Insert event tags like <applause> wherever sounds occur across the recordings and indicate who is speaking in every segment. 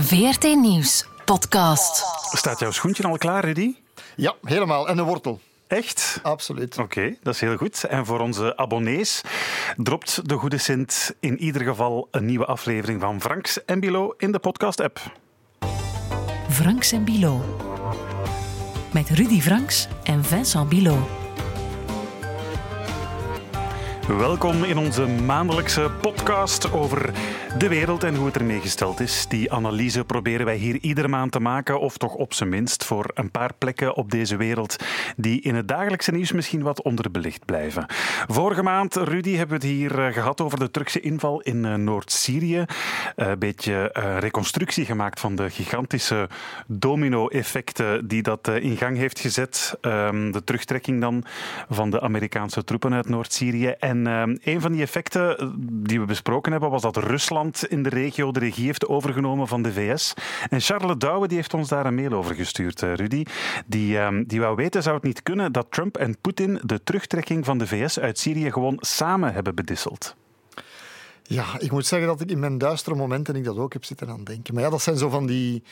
Speaker 1: VRT Nieuws podcast.
Speaker 2: Staat jouw schoentje al klaar, Rudy?
Speaker 3: Ja, helemaal. En een wortel.
Speaker 2: Echt?
Speaker 3: Absoluut.
Speaker 2: Oké, dat is heel goed. En voor onze abonnees dropt de Goede Sint in ieder geval een nieuwe aflevering van Franks en Bilo in de podcast-app.
Speaker 1: Franks en Bilo. Met Rudy Franks en Vincent Bilo.
Speaker 2: Welkom in onze maandelijkse podcast over de wereld en hoe het ermee gesteld is. Die analyse proberen wij hier iedere maand te maken, of toch op zijn minst voor een paar plekken op deze wereld die in het dagelijkse nieuws misschien wat onderbelicht blijven. Vorige maand, Rudy, hebben we het hier eh, gehad over de Turkse inval in eh, Noord-Syrië. Eh, een beetje reconstructie gemaakt van de gigantische domino-effecten die dat in gang heeft gezet. Ehm, de terugtrekking dan van de Amerikaanse troepen uit Noord-Syrië. En en uh, een van die effecten eh, die we besproken hebben was dat Rusland in de regio de regie heeft overgenomen van de VS. En Charles Douwe die heeft ons daar een mail over gestuurd, uh, Rudy. Die, uh, die wou weten, zou het niet kunnen dat Trump en Poetin de terugtrekking van de VS uit Syrië gewoon samen hebben bedisseld?
Speaker 3: Ja, ik moet zeggen dat ik in mijn duistere momenten ik dat ook heb zitten aan denken. Maar ja, dat zijn zo van die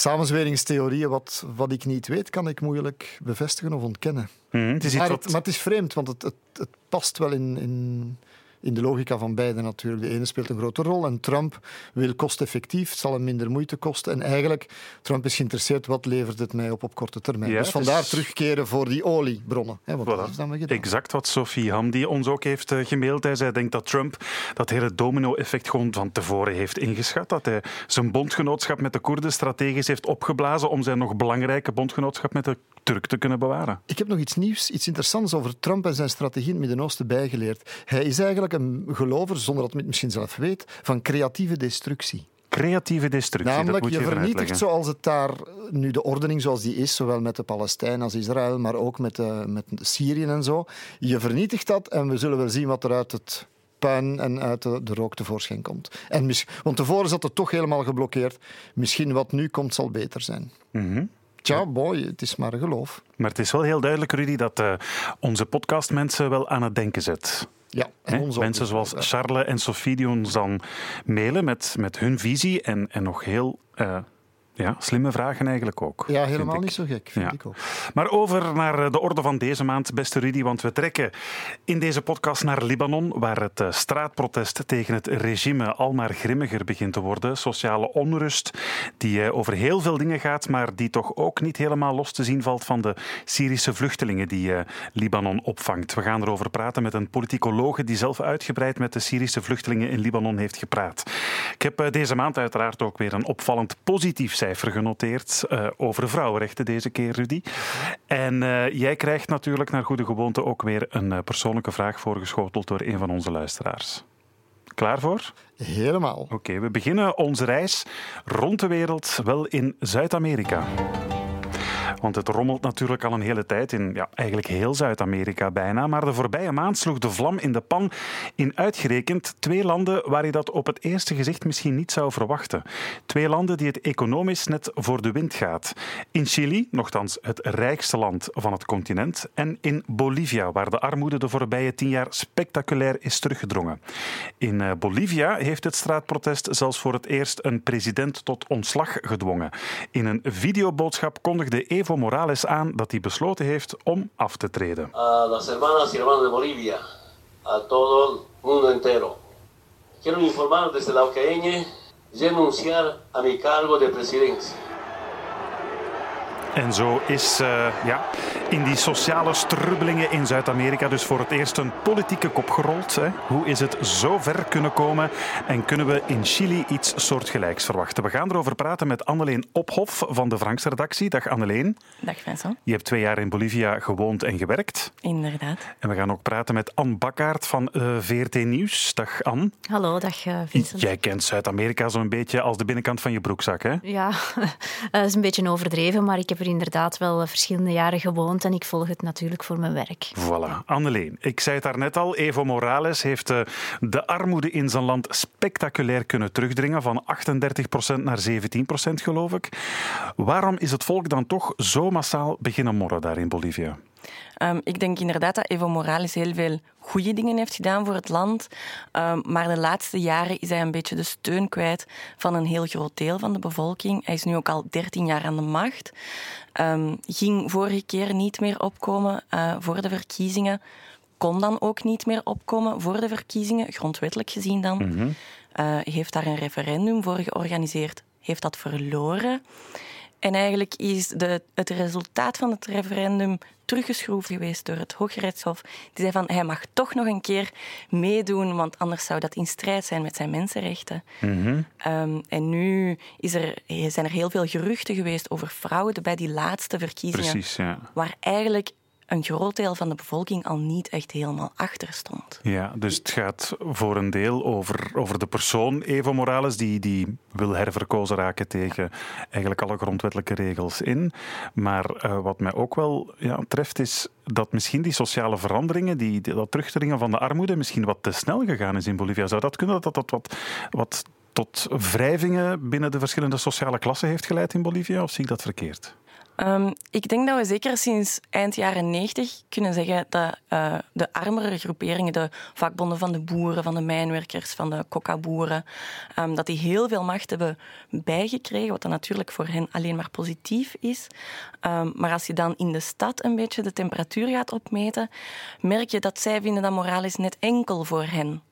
Speaker 3: samenzweringstheorieën. Wat, wat ik niet weet, kan ik moeilijk bevestigen of ontkennen.
Speaker 2: Mm, het
Speaker 3: maar,
Speaker 2: wat...
Speaker 3: het, maar, het, is vreemd, want het, het, het past wel in, in, in de logica van beide natuurlijk. De ene speelt een grote rol en Trump wil kosteffectief, het zal hem minder moeite kosten. En eigenlijk, Trump is geïnteresseerd, wat levert het mij op op korte termijn?
Speaker 2: Ja,
Speaker 3: dus vandaar
Speaker 2: is...
Speaker 3: terugkeren voor die oliebronnen. Hè, want
Speaker 2: voilà.
Speaker 3: dat is dan gedaan.
Speaker 2: Exact wat Sophie Hamdi ons ook heeft uh, gemaild. Hij zei, denkt dat Trump dat hele domino-effect gewoon van tevoren heeft ingeschat. Dat hij zijn bondgenootschap met de Koerden strategisch heeft opgeblazen om zijn nog belangrijke bondgenootschap met de Turk te kunnen bewaren.
Speaker 3: Ik heb nog iets nieuws, iets interessants over Trump en zijn strategie in het Midden-Oosten bijgeleerd. Hij is eigenlijk een gelover, zonder dat men het misschien zelf weet, van creatieve destructie.
Speaker 2: Creatieve destructie,
Speaker 3: Namelijk,
Speaker 2: dat moet je,
Speaker 3: je vernietigt
Speaker 2: uitleggen.
Speaker 3: zoals het daar, nu de ordening zoals die is, zowel met de Palestijnen als Israël, maar ook met, de, met Syrië en zo. Je vernietigt dat en we zullen wel zien wat er uit het puin en uit de, de rook tevoorschijn komt. En want tevoren zat het toch helemaal geblokkeerd. Misschien wat nu komt zal beter zijn.
Speaker 2: Mm -hmm.
Speaker 3: Tja, boy, het is maar een geloof.
Speaker 2: Maar het is wel heel duidelijk, Rudy, dat uh, onze podcastmensen wel aan het denken zet.
Speaker 3: Ja, en ons
Speaker 2: Mensen zoals Charles en Sophie die ons dan mailen met, met hun visie en, en nog heel uh, ja, slimme vragen eigenlijk ook.
Speaker 3: Ja, helemaal niet zo gek, vind ja. ik ook.
Speaker 2: Maar over naar de orde van deze maand, beste Rudy, want we trekken in deze podcast naar Libanon, waar het straatprotest tegen het regime al maar grimmiger begint te worden. Sociale onrust die over heel veel dingen gaat, maar die toch ook niet helemaal los te zien valt van de Syrische vluchtelingen die Libanon opvangt. We gaan erover praten met een politicologe die zelf uitgebreid met de Syrische vluchtelingen in Libanon heeft gepraat. Ik heb deze maand uiteraard ook weer een opvallend positief cijfer cijfer genoteerd uh, over vrouwenrechten deze keer, Rudy. En uh, jij krijgt natuurlijk naar goede gewoonte ook weer een uh, persoonlijke vraag voorgeschoteld door een van onze luisteraars. Klaar voor?
Speaker 3: Helemaal.
Speaker 2: Oké, okay, we beginnen onze reis rond de wereld wel in Zuid-Amerika. Want het rommelt natuurlijk al een hele tijd in ja, eigenlijk heel Zuid-Amerika bijna. Maar de voorbije maand sloeg de vlam in de pan in uitgerekend twee landen waar je dat op het eerste gezicht misschien niet zou verwachten. Twee landen die het economisch net voor de wind gaat. In Chili, nogthans het rijkste land van het continent. En in Bolivia, waar de armoede de voorbije tien jaar spectaculair is teruggedrongen. In Bolivia heeft het straatprotest zelfs voor het eerst een president tot ontslag gedwongen. In een videoboodschap kondigde Evo Morales aan dat hij besloten heeft om af te treden.
Speaker 4: A las hermanas y hermanos de Bolivia, a todo el mundo entero. Quiero informar desde la Ucrania renunciar a mi cargo de presidencia.
Speaker 2: En zo is uh, ja, in die sociale strubbelingen in Zuid-Amerika dus voor het eerst een politieke kop gerold. Hè. Hoe is het zo ver kunnen komen en kunnen we in Chili iets soortgelijks verwachten? We gaan erover praten met Anneleen Ophof van de Franks redactie. Dag Anneleen.
Speaker 5: Dag Vincent.
Speaker 2: Je hebt twee jaar in Bolivia gewoond en gewerkt.
Speaker 5: Inderdaad.
Speaker 2: En we gaan ook praten met Anne Bakkaert van uh, VRT Nieuws. Dag Anne.
Speaker 5: Hallo, dag uh, Vincent.
Speaker 2: Jij kent Zuid-Amerika zo'n beetje als de binnenkant van je broekzak, hè?
Speaker 5: Ja, <laughs> dat is een beetje overdreven, maar ik heb er inderdaad wel verschillende jaren gewoond en ik volg het natuurlijk voor mijn werk.
Speaker 2: Voilà. Anneleen, ik zei het daarnet al, Evo Morales heeft de armoede in zijn land spectaculair kunnen terugdringen, van 38% naar 17% geloof ik. Waarom is het volk dan toch zo massaal beginnen morren daar in Bolivia?
Speaker 6: Ehm, ik denk inderdaad dat Evo Morales heel veel goede dingen heeft gedaan voor het land. Ehm, maar de laatste jaren is hij een beetje de steun kwijt van een heel groot deel van de bevolking. Hij is nu ook al 13 jaar aan de macht. Um, ging vorige keer niet meer opkomen uh, voor de verkiezingen. Kon dan ook niet meer opkomen voor de verkiezingen, grondwettelijk gezien dan. Mm -hmm. uh, heeft daar een referendum voor georganiseerd, heeft dat verloren. En eigenlijk is de, het resultaat van het referendum teruggeschroefd geweest door het Hooggerechtshof. Die zei van hij mag toch nog een keer meedoen, want anders zou dat in strijd zijn met zijn mensenrechten. Mm -hmm. um, en nu is er, zijn er heel veel geruchten geweest over fraude bij die laatste verkiezingen.
Speaker 2: Precies, ja.
Speaker 6: Waar eigenlijk een groot deel van de bevolking al niet echt helemaal achter stond.
Speaker 2: Ja, dus het gaat voor een deel over, over de persoon Evo Morales, die, die wil herverkozen raken tegen eigenlijk alle grondwettelijke regels in. Maar uh, wat mij ook wel ja, treft, is dat misschien die sociale veranderingen, die, die, dat terugdringen van de armoede, misschien wat te snel gegaan is in Bolivia. Zou dat kunnen, dat dat wat, wat tot wrijvingen binnen de verschillende sociale klassen heeft geleid in Bolivia, of zie ik dat verkeerd?
Speaker 6: Um, ik denk dat we zeker sinds eind jaren 90 kunnen zeggen dat uh, de armere groeperingen, de vakbonden van de boeren, van de mijnwerkers, van de coca-boeren, um, dat die heel veel macht hebben bijgekregen, wat dan natuurlijk voor hen alleen maar positief is. Um, maar als je dan in de stad een beetje de temperatuur gaat opmeten, merk je dat zij vinden dat Morales net enkel voor hen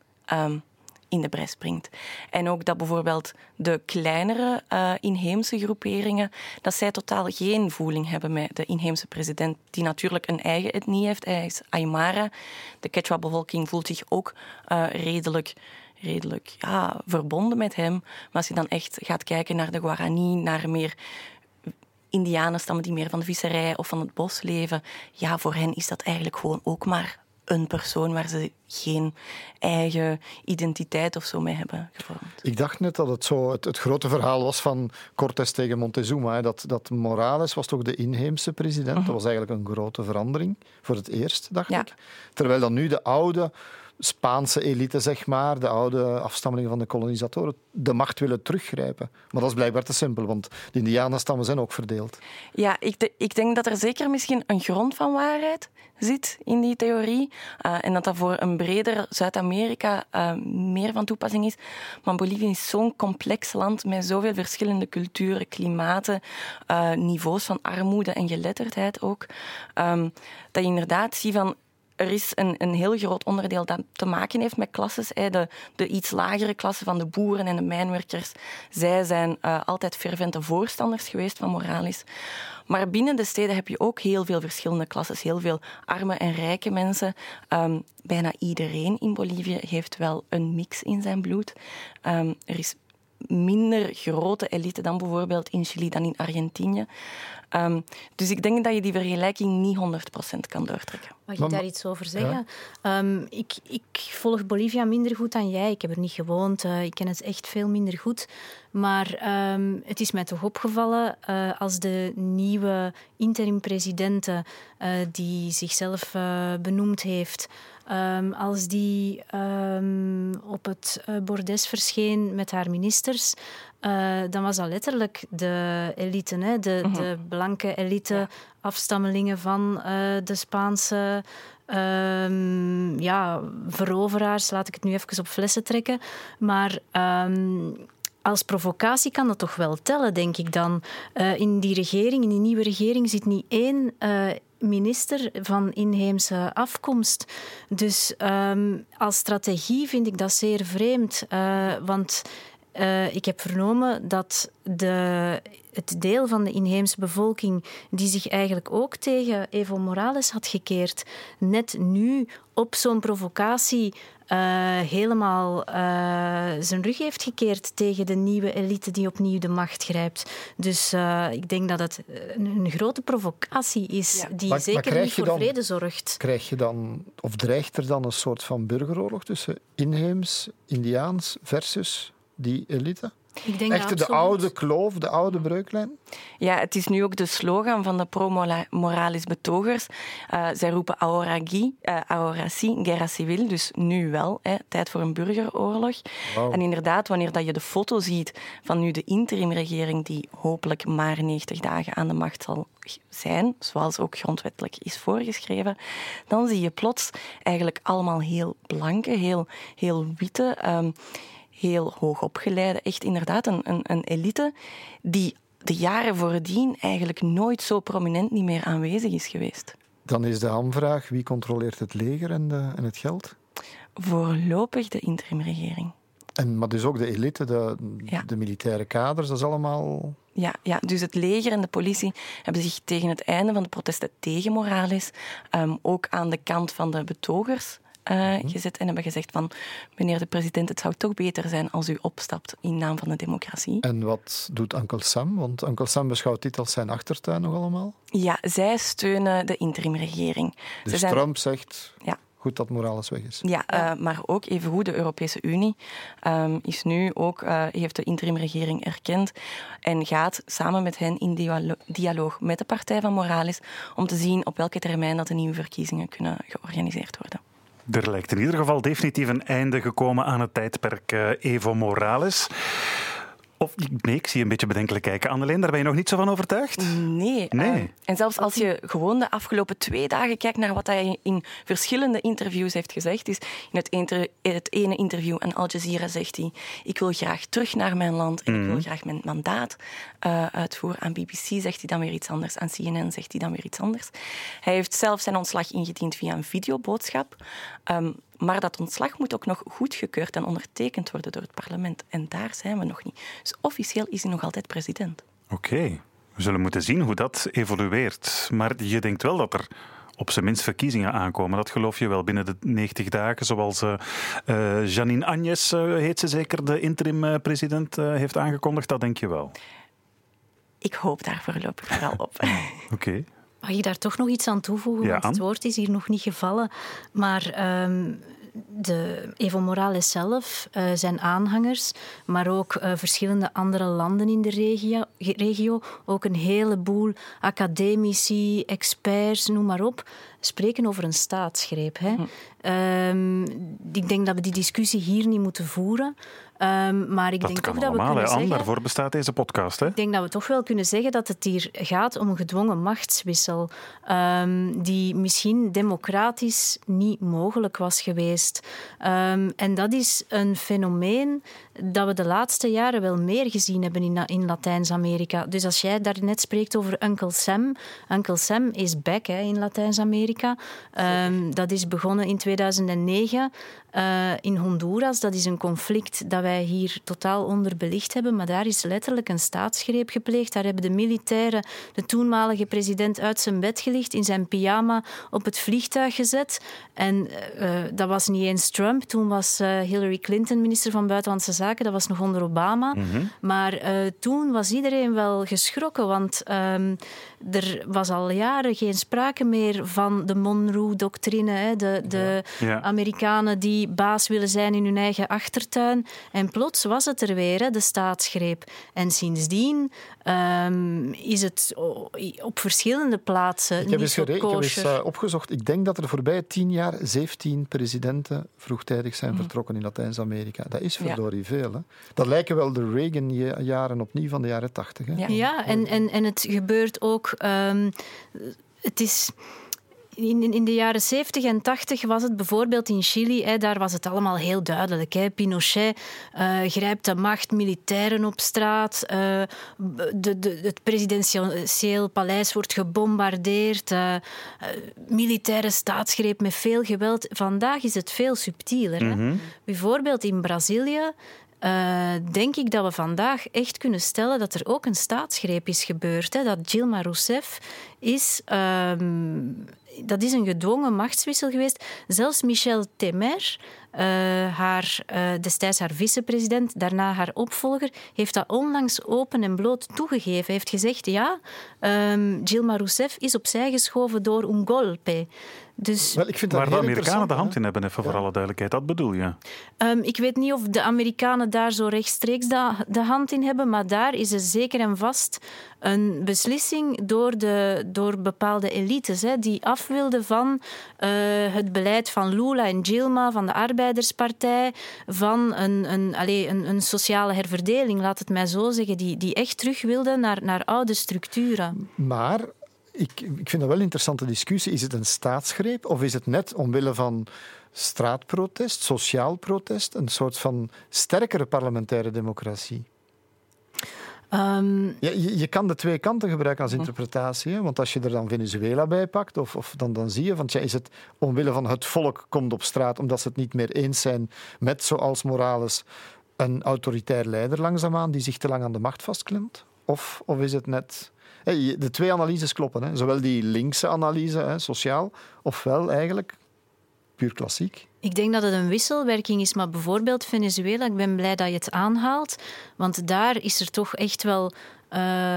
Speaker 6: in de bres springt. En ook dat bijvoorbeeld de kleinere uh, inheemse groeperingen, dat zij totaal geen voeling hebben met de inheemse president, die natuurlijk een eigen etnie heeft. Hij is Aymara. De Quechua-bevolking voelt zich ook uh, redelijk redelijk ja, verbonden met hem. Maar als je dan echt gaat kijken naar de Guarani, naar meer indianenstammen die meer van de visserij of van het bos leven, ja, voor hen is dat eigenlijk gewoon ook maar een persoon waar ze geen eigen identiteit of zo mee hebben gevormd.
Speaker 3: Ik dacht net dat het zo het, het grote verhaal was van Cortés tegen Montezuma. Hè. Dat, dat Morales was toch de inheemse president. Dat was eigenlijk een grote verandering voor het eerst, dacht ja. ik. Terwijl dan nu de oude Spaanse elite, zeg maar, de oude afstammelingen van de kolonisatoren, de macht willen teruggrijpen. Maar dat is blijkbaar te simpel, want de Indianenstammen zijn ook verdeeld.
Speaker 6: Ja, ik, ik denk dat er zeker misschien een grond van waarheid zit in die theorie. Uh, en dat dat voor een breder Zuid-Amerika uh, meer van toepassing is. Maar Bolivie is zo'n complex land met zoveel verschillende culturen, klimaten, uh, niveaus van armoede en geletterdheid ook. Um, dat je inderdaad ziet van er is een, een heel groot onderdeel dat te maken heeft met klasses. De, de iets lagere klassen van de boeren en de mijnwerkers, zij zijn uh, altijd fervente voorstanders geweest van Morales. Maar binnen de steden heb je ook heel veel verschillende klassen, heel veel arme en rijke mensen. Um, bijna iedereen in Bolivie heeft wel een mix in zijn bloed. Um, er is minder grote elite dan bijvoorbeeld in Chili dan in Argentinië. Um, dus ik denk dat je die vergelijking niet 100% kan doortrekken.
Speaker 5: Mag ik daar iets over zeggen? Ja. Um, ik, ik, volg Bolivia minder goed dan jij. Ik heb er niet gewoond. Uh, ik ken het echt veel minder goed. Maar um, het is mij toch opgevallen uh, als de nieuwe interim-president uh, die zichzelf benoemd heeft, Um, als die um, op het bordes verscheen met haar ministers, uh, dan was dat letterlijk de elite, hè? De, uh -huh. de blanke elite, ja. afstammelingen van uh, de Spaanse um, ja, veroveraars, laat ik het nu even op flessen trekken. Maar als provocatie kan dat toch wel tellen, denk ik dan. Uh, in die regering, in die nieuwe regering, zit niet één minister van inheemse afkomst. Dus um, als strategie vind ik dat zeer vreemd. Uh, want ik heb vernomen dat de, het deel van de inheemse bevolking die zich eigenlijk ook tegen Evo Morales had gekeerd, net nu op zo'n provocatie uh, helemaal uh, zijn rug heeft gekeerd tegen de nieuwe elite die opnieuw de macht grijpt. Dus uh, ik denk dat het een, een grote provocatie is ja. die
Speaker 3: maar,
Speaker 5: zeker
Speaker 3: maar
Speaker 5: niet voor
Speaker 3: dan,
Speaker 5: vrede zorgt.
Speaker 3: Krijg je dan, of dreigt er dan een soort van burgeroorlog tussen inheems, Indiaans versus die elite?
Speaker 5: Ik denk
Speaker 3: Echt de oude kloof, de oude breuklijn?
Speaker 6: Ja, het is nu ook de slogan van de pro-moralis betogers. Uh, zij roepen ahora, uh, ahora sí, guerra civil, dus nu wel, hè, tijd voor een burgeroorlog. En inderdaad, wanneer dat je de foto ziet van nu de interimregering, die hopelijk maar 90 dagen aan de macht zal zijn, zoals ook grondwettelijk is voorgeschreven, dan zie je plots eigenlijk allemaal heel blanke, heel, heel witte, um, heel hoogopgeleide, echt inderdaad een, een, een elite die de jaren voordien eigenlijk nooit zo prominent niet meer aanwezig is geweest.
Speaker 3: Dan is de hamvraag, wie controleert het leger en, de, en het geld?
Speaker 6: Voorlopig de interimregering.
Speaker 3: En, maar dus ook de elite, de, de militaire kaders, dat is allemaal...
Speaker 6: Ja, ja, dus het leger en de politie hebben zich tegen het einde van de protesten tegen Morales um, ook aan de kant van de betogers uh, gezet en hebben gezegd van meneer de president, het zou toch beter zijn als u opstapt in naam van de democratie.
Speaker 3: En wat doet Uncle Sam? Want Uncle Sam beschouwt dit als zijn achtertuin nog allemaal?
Speaker 6: Ja, zij steunen de interimregering.
Speaker 3: Dus
Speaker 6: zijn...
Speaker 3: Trump zegt... Ja goed dat Morales weg is.
Speaker 6: Ja, uh, maar ook evengoed de Europese Unie um, is nu ook, uh, heeft de interimregering erkend en gaat samen met hen in dialo dialoog met de partij van Morales om te zien op welke termijn dat de nieuwe verkiezingen kunnen georganiseerd worden.
Speaker 2: Er lijkt in ieder geval definitief een einde gekomen aan het tijdperk uh, Evo Morales. Of, nee, ik zie je een beetje bedenkelijk kijken. Anneleen, daar ben je nog niet zo van overtuigd?
Speaker 6: Nee. nee. Uh, en zelfs als je gewoon de afgelopen twee dagen kijkt naar wat hij in verschillende interviews heeft gezegd, is in het, inter het ene interview aan Al Jazeera zegt hij ik wil graag terug naar mijn land en mm ik wil mhm. graag mijn mandaat uh, uitvoeren. Aan BBC zegt hij dan weer iets anders. Aan CNN zegt hij dan weer iets anders. Hij heeft zelf zijn ontslag ingediend via een videoboodschap. Um, maar dat ontslag moet ook nog goedgekeurd en ondertekend worden door het parlement. En daar zijn we nog niet. Dus officieel is hij nog altijd president.
Speaker 2: Oké, we zullen moeten zien hoe dat evolueert. Maar je denkt wel dat er op zijn minst verkiezingen aankomen. Dat geloof je wel binnen de 90 dagen, zoals uh, uh, Janine Agnes, heet ze zeker, de interim-president, heeft aangekondigd. Dat denk je wel?
Speaker 6: Ik hoop daar voorlopig vooral op. <laughs>
Speaker 2: Oké. Okay.
Speaker 5: Mag ik daar toch nog iets aan toevoegen? Ja, want het woord is hier nog niet gevallen. Maar um, de Evo Morales zelf, uh, zijn aanhangers, maar ook uh, verschillende andere landen in de regio, regio, ook een heleboel academici, experts, noem maar op, spreken over een staatsgreep. Hè. Hm. Um, ik denk dat we die discussie hier niet moeten voeren. Um, maar ik
Speaker 2: dat
Speaker 5: denk toch dat we kunnen zeggen...
Speaker 2: Daarvoor bestaat deze podcast. Hè?
Speaker 5: Ik denk dat we toch wel kunnen zeggen dat het hier gaat om een gedwongen machtswissel um, die misschien democratisch niet mogelijk was geweest. Um, en dat is een fenomeen dat we de laatste jaren wel meer gezien hebben in, in Latijns-Amerika. Dus als jij daar net spreekt over Uncle Sam, Uncle Sam is back hè, in Latijns-Amerika. dat is begonnen in 2009 uh, in Honduras. Dat is een conflict dat wij hier totaal onderbelicht hebben, maar daar is letterlijk een staatsgreep gepleegd. Daar hebben de militairen de toenmalige president uit zijn bed gelicht, in zijn pyjama op het vliegtuig gezet. En uh, dat was niet eens Trump. Toen was uh, Hillary Clinton minister van Buitenlandse Zaken. Dat was nog onder Obama. Mm -hmm. Maar toen was iedereen wel geschrokken, want um, er was al jaren geen sprake meer van de Monroe-doctrine. De, de ja. Amerikanen die baas willen zijn in hun eigen achtertuin. En plots was het er weer, de staatsgreep. En sindsdien um, is het op verschillende plaatsen
Speaker 3: ik heb
Speaker 5: niet
Speaker 3: eens, ik heb eens uh, opgezocht. Ik denk dat er voorbij tien jaar 17 presidenten vroegtijdig zijn mm. vertrokken in Latijns-Amerika. Dat is verdorie ja. veel. Hè? Dat lijken wel de Reagan-jaren opnieuw van de jaren 80.
Speaker 5: Ja, ja en, en, en het gebeurt ook... Um, het is in, in de jaren 70 en 80 was het bijvoorbeeld in Chili, hè, daar was het allemaal heel duidelijk. Hè. Pinochet uh, grijpt de macht, militairen op straat, uh, de, de, het presidentieel paleis wordt gebombardeerd, uh, militaire staatsgreep met veel geweld. Vandaag is het veel subtieler. Mm -hmm. Bijvoorbeeld in Brazilië uh, denk ik dat we vandaag echt kunnen stellen dat er ook een staatsgreep is gebeurd. Hè? Dat Dilma Rousseff is, um, dat is een gedwongen machtswissel geweest. Zelfs Michel Temer, haar, destijds haar vicepresident, daarna haar opvolger, heeft dat onlangs open en bloot toegegeven. Hij heeft gezegd, ja, um, Dilma Rousseff is opzij geschoven door un golpe.
Speaker 2: Dus, Wel, ik vind dat Waar de Amerikanen de hand in hebben, even voor alle duidelijkheid. Dat bedoel je?
Speaker 5: Um, ik weet niet of de Amerikanen daar zo rechtstreeks de, de, hand in hebben, maar daar is er zeker en vast een beslissing door, de, door bepaalde elites hè, die af wilden van uh, het beleid van Lula en Gilma, van de Arbeiderspartij, van een, een, allez, een, een sociale herverdeling, laat het mij zo zeggen, die, die echt terug wilden naar, naar oude structuren.
Speaker 3: Maar ik, ik vind dat wel een interessante discussie. Is het een staatsgreep of is het net omwille van straatprotest, sociaal protest, een soort van sterkere parlementaire democratie? Um... Ja, je, kan de twee kanten gebruiken als interpretatie. Want als je er dan Venezuela bij pakt, of, of dan, dan zie je, ja, is het omwille van het volk komt op straat omdat ze het niet meer eens zijn met, zoals Morales, een autoritair leider langzaamaan die zich te lang aan de macht vastklemt? Of, of is het net de twee analyses kloppen. Hè. Zowel die linkse analyse, hè, sociaal, ofwel eigenlijk puur klassiek.
Speaker 5: Ik denk dat het een wisselwerking is, maar bijvoorbeeld Venezuela, ik ben blij dat je het aanhaalt, want daar is er toch echt wel.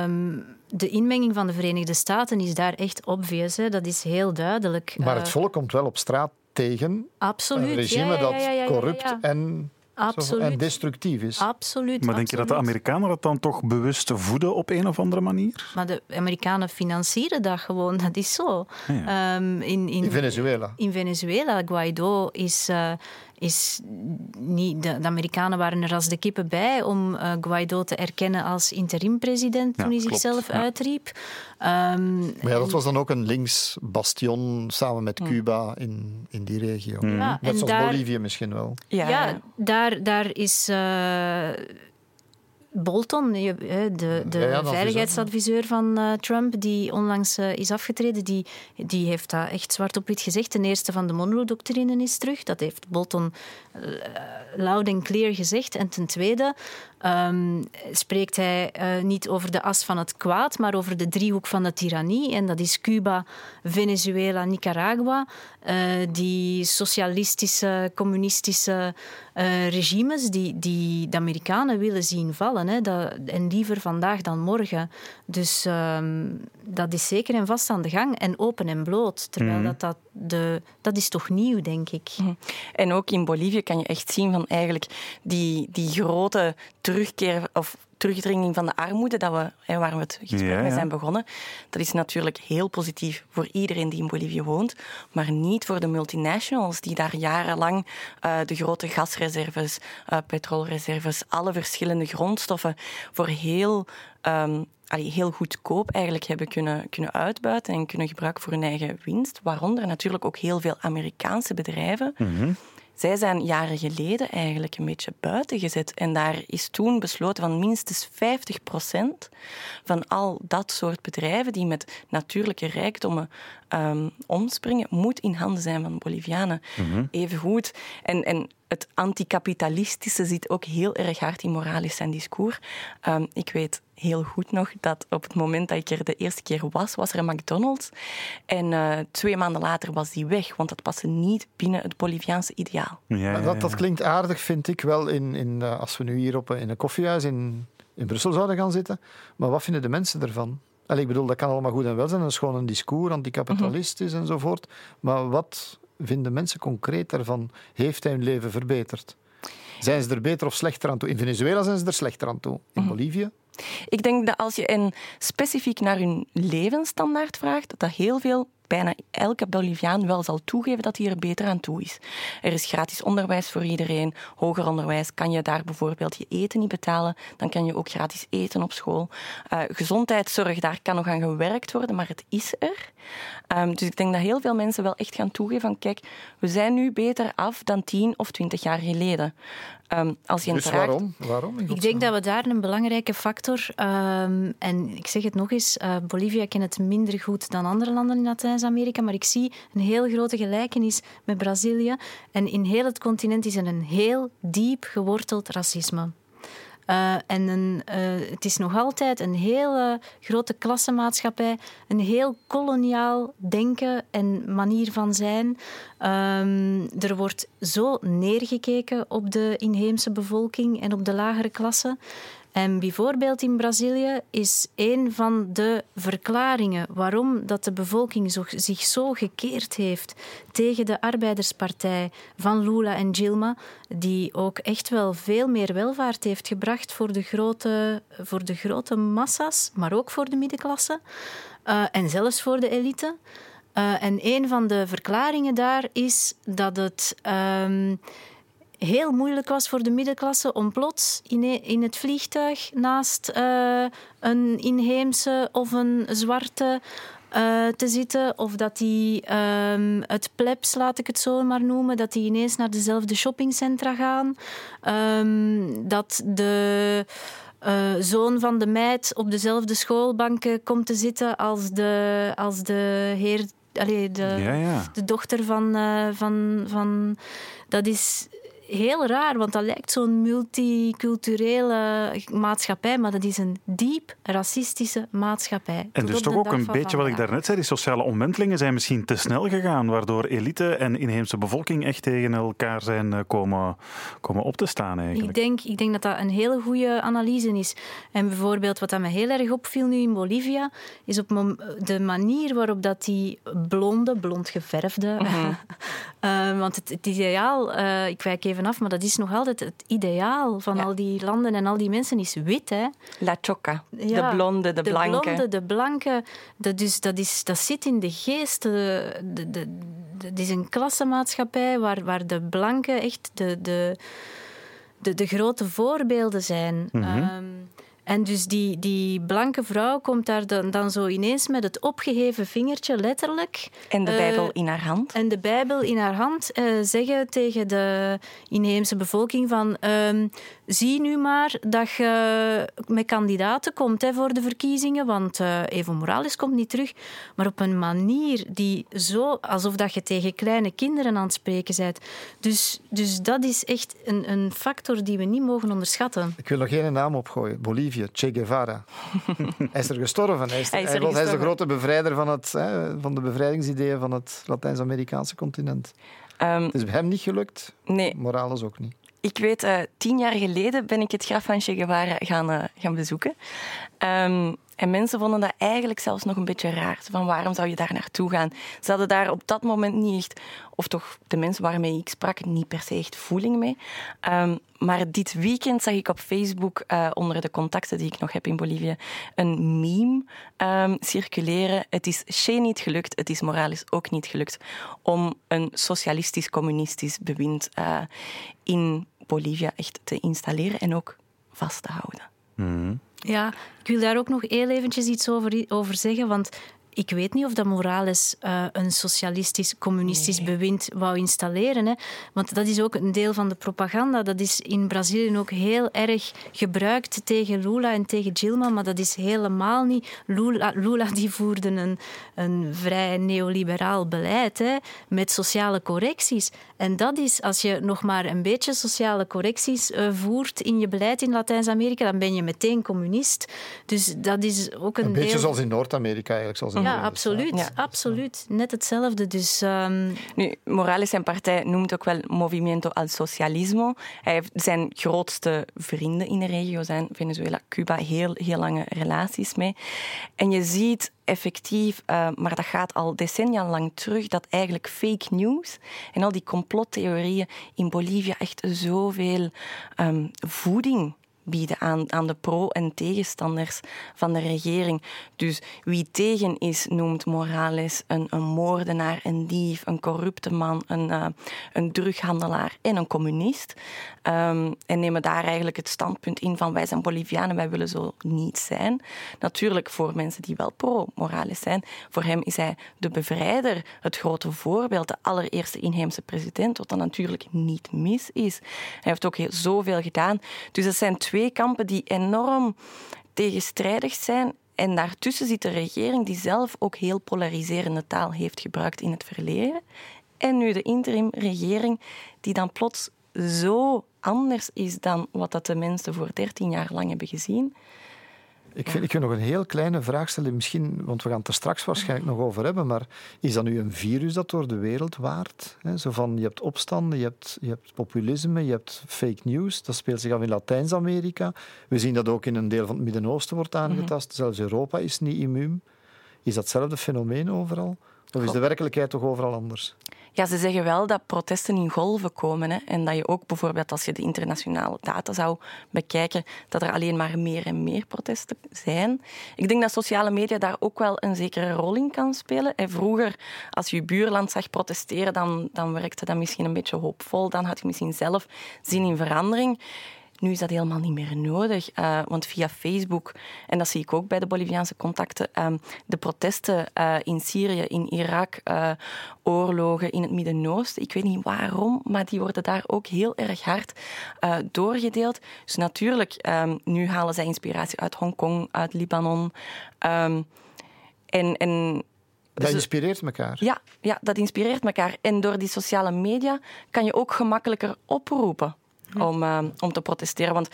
Speaker 5: Um, de inmenging van de Verenigde Staten is daar echt obvious. Hè. Dat is heel duidelijk.
Speaker 3: Maar het eh, volk komt wel op straat tegen Absoluut. een regime dat corrupt en Absoluut. en destructief is.
Speaker 5: Absoluut.
Speaker 2: Maar denk je dat de Amerikanen dat dan toch bewust voeden op een of andere manier?
Speaker 5: Maar de Amerikanen financieren dat gewoon, dat is zo.
Speaker 3: Ehm, in, in, in, Venezuela.
Speaker 5: In Venezuela. Guaido is. Uh, is niet, de, de, Amerikanen waren er als de kippen bij om uh, Guaido te erkennen als interim-president toen hij zichzelf uitriep.
Speaker 3: Um, maar ja, dat was dan ook een links bastion samen met Cuba in, in die regio. Ja, Net zoals daar, Bolivie misschien wel.
Speaker 5: Ja, ja daar, daar is... Uh, Bolton, de, de veiligheidsadviseur van uh, Trump, die onlangs uh, is afgetreden, die, die heeft dat echt zwart op wit gezegd. Ten eerste van de Monroe-doctrine is terug. Dat heeft Bolton uh, loud en clear gezegd. En ten tweede um, spreekt hij niet over de as van het kwaad, maar over de driehoek van de tirannie. En dat is Cuba, Venezuela, Nicaragua. die socialistische, communistische regimes die, die de Amerikanen willen zien vallen. Hè, dat, en liever vandaag dan morgen. Dus um, dat is zeker en vast aan de gang en open en bloot. Terwijl mm. dat, dat, de, dat is toch nieuw, denk ik. Mhm.
Speaker 6: En ook in Bolivie kan je echt zien van eigenlijk die, die grote terugkeer of terugdringing van de armoede, dat we, waar we het gesprek mee zijn begonnen, dat is natuurlijk heel positief voor iedereen die in Bolivie woont, maar niet voor de multinationals die daar jarenlang uh, de grote gasreserves, uh, petrolreserves, alle verschillende grondstoffen voor heel um, heel goedkoop eigenlijk hebben kunnen, kunnen uitbuiten en kunnen gebruiken voor hun eigen winst. Waaronder natuurlijk ook heel veel Amerikaanse bedrijven. Mhm. Zij zijn jaren geleden eigenlijk een beetje buiten gezet. En daar is toen besloten van minstens 50% van al dat soort bedrijven die met natuurlijke rijkdommen um, omspringen, moet in handen zijn van Bolivianen. Mm Even goed. En, en het anticapitalistische zit ook heel erg hard in Morales zijn discours. Um, ik weet heel goed nog dat op het moment dat ik er de eerste keer was, was er een McDonald's. En uh, twee maanden later was die weg, want dat paste niet binnen het Boliviaanse ideaal.
Speaker 3: Ja, ja, dat, dat, klinkt aardig, vind ik wel, in, in, uh, als we nu hier op, in een koffiehuis in, in Brussel zouden gaan zitten. Maar wat vinden de mensen ervan? Allee, ik bedoel, dat kan allemaal goed en wel zijn. Dat is gewoon een discours, anticapitalistisch mm enzovoort. Maar wat vinden mensen concreet daarvan? Heeft hij hun leven verbeterd? Zijn ze er beter of slechter aan toe? In Venezuela zijn ze er slechter aan toe. In mhm.
Speaker 6: Ik denk dat als je een specifiek naar hun levensstandaard vraagt, dat heel veel bijna elke Boliviaan wel zal toegeven dat hij er beter aan toe is. Er is gratis onderwijs voor iedereen. Hoger onderwijs kan je daar bijvoorbeeld je eten niet betalen. Dan kan je ook gratis eten op school. Uh, gezondheidszorg, daar kan nog aan gewerkt worden, maar het is er. Um, dus ik denk dat heel veel mensen wel echt gaan toegeven van kijk, we zijn nu beter af dan tien of twintig jaar geleden.
Speaker 3: Um, als je dus waarom? waarom
Speaker 5: ik denk dat we daar een belangrijke factor, um, en ik zeg het nog eens, uh, Bolivia kent het minder goed dan andere landen in Latijns-Amerika, maar ik zie een heel grote gelijkenis met Brazilië. En in heel het continent is er een heel diep geworteld racisme. Uh, en een, uh, het is nog altijd een hele grote klassenmaatschappij, een heel koloniaal denken en manier van zijn. Um, er wordt zo neergekeken op de inheemse bevolking en op de lagere klasse. En bijvoorbeeld in Brazilië is een van de verklaringen waarom dat de bevolking zich zo gekeerd heeft tegen de arbeiderspartij van Lula en Dilma, die ook echt wel veel meer welvaart heeft gebracht voor de grote, voor de grote massa's, maar ook voor de middenklasse uh, en zelfs voor de elite. Uh, en een van de verklaringen daar is dat het. Um, heel moeilijk was voor de middenklasse om plots in, e- in het vliegtuig naast uh, een inheemse of een zwarte uh, te zitten. Of dat die um, het plebs, laat ik het zo maar noemen, dat die ineens naar dezelfde shoppingcentra gaan. Um, dat de... Uh, zoon van de meid op dezelfde schoolbanken komt te zitten als de, als de heer. Allee, de,
Speaker 2: ja, ja.
Speaker 5: de dochter van, uh, van, van. Dat is heel raar, want dat lijkt zo'n multiculturele maatschappij, maar dat is een diep racistische maatschappij.
Speaker 2: En dus toch ook een beetje wat ik daarnet zei, die sociale omwentelingen zijn misschien te snel gegaan, waardoor elite en inheemse bevolking echt tegen elkaar zijn eh, komen, komen op te staan eigenlijk.
Speaker 5: Ik denk, ik denk dat dat een hele goede analyse is. En bijvoorbeeld wat dat me heel erg opviel nu in Bolivia, is op de manier waarop dat die blonde, blond geverfde, mm uh, <laughs> want het, het ideaal, uh, ik wijk even af, maar dat is nog altijd het ideaal van al die landen en al die mensen is wit. Hè.
Speaker 6: La choca, de blonde, de, blanke.
Speaker 5: De blonde, de blanke. Dat, dus, dat, is, dat zit in de geest. De, de, de, het is een klassenmaatschappij waar, waar de blanken echt de, de, de, de grote voorbeelden zijn. Mm -hmm. um, en dus die, die blanke vrouw komt daar dan, dan zo ineens met het opgeheven vingertje, letterlijk.
Speaker 6: En de Bijbel uh, in haar hand.
Speaker 5: En de Bijbel in haar hand uh, zeggen tegen de inheemse bevolking van... Uh, zie nu maar dat je met kandidaten komt hè, voor de verkiezingen, want uh, Evo Morales komt niet terug. Maar op een manier die zo... Alsof dat je tegen kleine kinderen aan het spreken bent. Dus, dus dat is echt een, een factor die we niet mogen onderschatten.
Speaker 3: Ik wil nog geen naam opgooien. Bolivia. Che Guevara. <laughs> hij is er gestorven. Hij is, hij is, hij was, hij is de grote bevrijder van, het, hè, van de bevrijdingsideeën van het Latijns-Amerikaanse continent. Um, het is hem niet gelukt.
Speaker 6: Nee.
Speaker 3: Morales ook niet.
Speaker 6: Ik weet, uh, tien jaar geleden ben ik het graf van Che Guevara gaan, uh, gaan bezoeken. Um, en mensen vonden dat eigenlijk zelfs nog een beetje raar. Van waarom zou je daar naartoe gaan? Ze hadden daar op dat moment niet echt, of toch de mensen waarmee ik sprak, niet per se echt voeling mee. Um, maar dit weekend zag ik op Facebook, uh, onder de contacten die ik nog heb in Bolivia, een meme um, circuleren. Het is Che niet gelukt, het is Morales ook niet gelukt om een socialistisch-communistisch bewind uh, in Bolivia echt te installeren en ook vast te houden.
Speaker 2: Mm.
Speaker 5: Ja, ik wil daar ook nog heel eventjes iets over, over zeggen, want ik weet niet of dat Morales uh, een socialistisch-communistisch nee. bewind wou installeren. Hè. Want dat is ook een deel van de propaganda. Dat is in Brazilië ook heel erg gebruikt tegen Lula en tegen Dilma. Maar dat is helemaal niet... Lula, Lula <laughs> die voerde een, een vrij neoliberaal beleid hè, met sociale correcties. En dat is, als je nog maar een beetje sociale correcties uh, voert in je beleid in Latijns-Amerika, dan ben je meteen communist. Dus dat is ook een,
Speaker 3: een beetje
Speaker 5: deel...
Speaker 3: zoals in Noord-Amerika eigenlijk. Zoals in
Speaker 5: ja, absoluut. Ja. absoluut. Net hetzelfde. Dus, um...
Speaker 6: nu, Morales zijn partij noemt ook wel Movimiento al Socialismo. Hij heeft zijn grootste vrienden in de regio zijn Venezuela, Cuba, heel, heel lange relaties mee. En je ziet effectief, uh, maar dat gaat al decennia lang terug, dat eigenlijk fake news en al die complottheorieën in Bolivia echt zoveel um, voeding bieden aan, aan de pro- en tegenstanders van de regering. Dus wie tegen is, noemt Morales een, een moordenaar, een dief, een corrupte man, een, uh, een drughandelaar en een communist. Um, en nemen daar eigenlijk het standpunt in van wij zijn Bolivianen, wij willen zo niet zijn. Natuurlijk voor mensen die wel pro-Morales zijn. Voor hem is hij de bevrijder, het grote voorbeeld, de allereerste inheemse president, wat dan natuurlijk niet mis is. Hij heeft ook heel, zoveel gedaan. Dus dat zijn twee twee kampen die enorm tegenstrijdig zijn. En daartussen zit de regering die zelf ook heel polariserende taal heeft gebruikt in het verleden. En nu de interim-regering die dan plots zo anders is dan wat dat de mensen voor 13 jaar lang hebben gezien.
Speaker 3: Ik, vind, ik wil nog een heel kleine vraag stellen, misschien, want we gaan het er straks waarschijnlijk nog over hebben, maar is dat nu een virus dat door de wereld waart? zo van, je hebt opstanden, je hebt, je hebt populisme, je hebt fake news, dat speelt zich af in Latijns-Amerika. We zien dat ook in een deel van het Midden-Oosten wordt aangetast, mhm. zelfs Europa is niet immuun. Is datzelfde fenomeen overal? Of is de werkelijkheid toch overal anders?
Speaker 6: Ja, ze zeggen wel dat protesten in golven komen. Hè, en dat je ook bijvoorbeeld, als je de internationale data zou bekijken, dat er alleen maar meer en meer protesten zijn. Ik denk dat sociale media daar ook wel een zekere rol in kan spelen. En vroeger, als je je buurland zag protesteren, dan, dan werkte dat misschien een beetje hoopvol. Dan had je misschien zelf zin in verandering. Nu is dat helemaal niet meer nodig, uh, want via Facebook, en dat zie ik ook bij de Boliviaanse contacten, uh, de protesten uh, in Syrië, in Irak, eh, oorlogen in het Midden-Oosten, ik weet niet waarom, maar die worden daar ook heel erg hard doorgedeeld. Dus natuurlijk, um, nu halen zij inspiratie uit Hongkong, uit Libanon. Um, en, en
Speaker 3: dat inspireert elkaar.
Speaker 6: Ja, ja, dat inspireert elkaar. En door die sociale media kan je ook gemakkelijker oproepen om, uh, om te protesteren. Want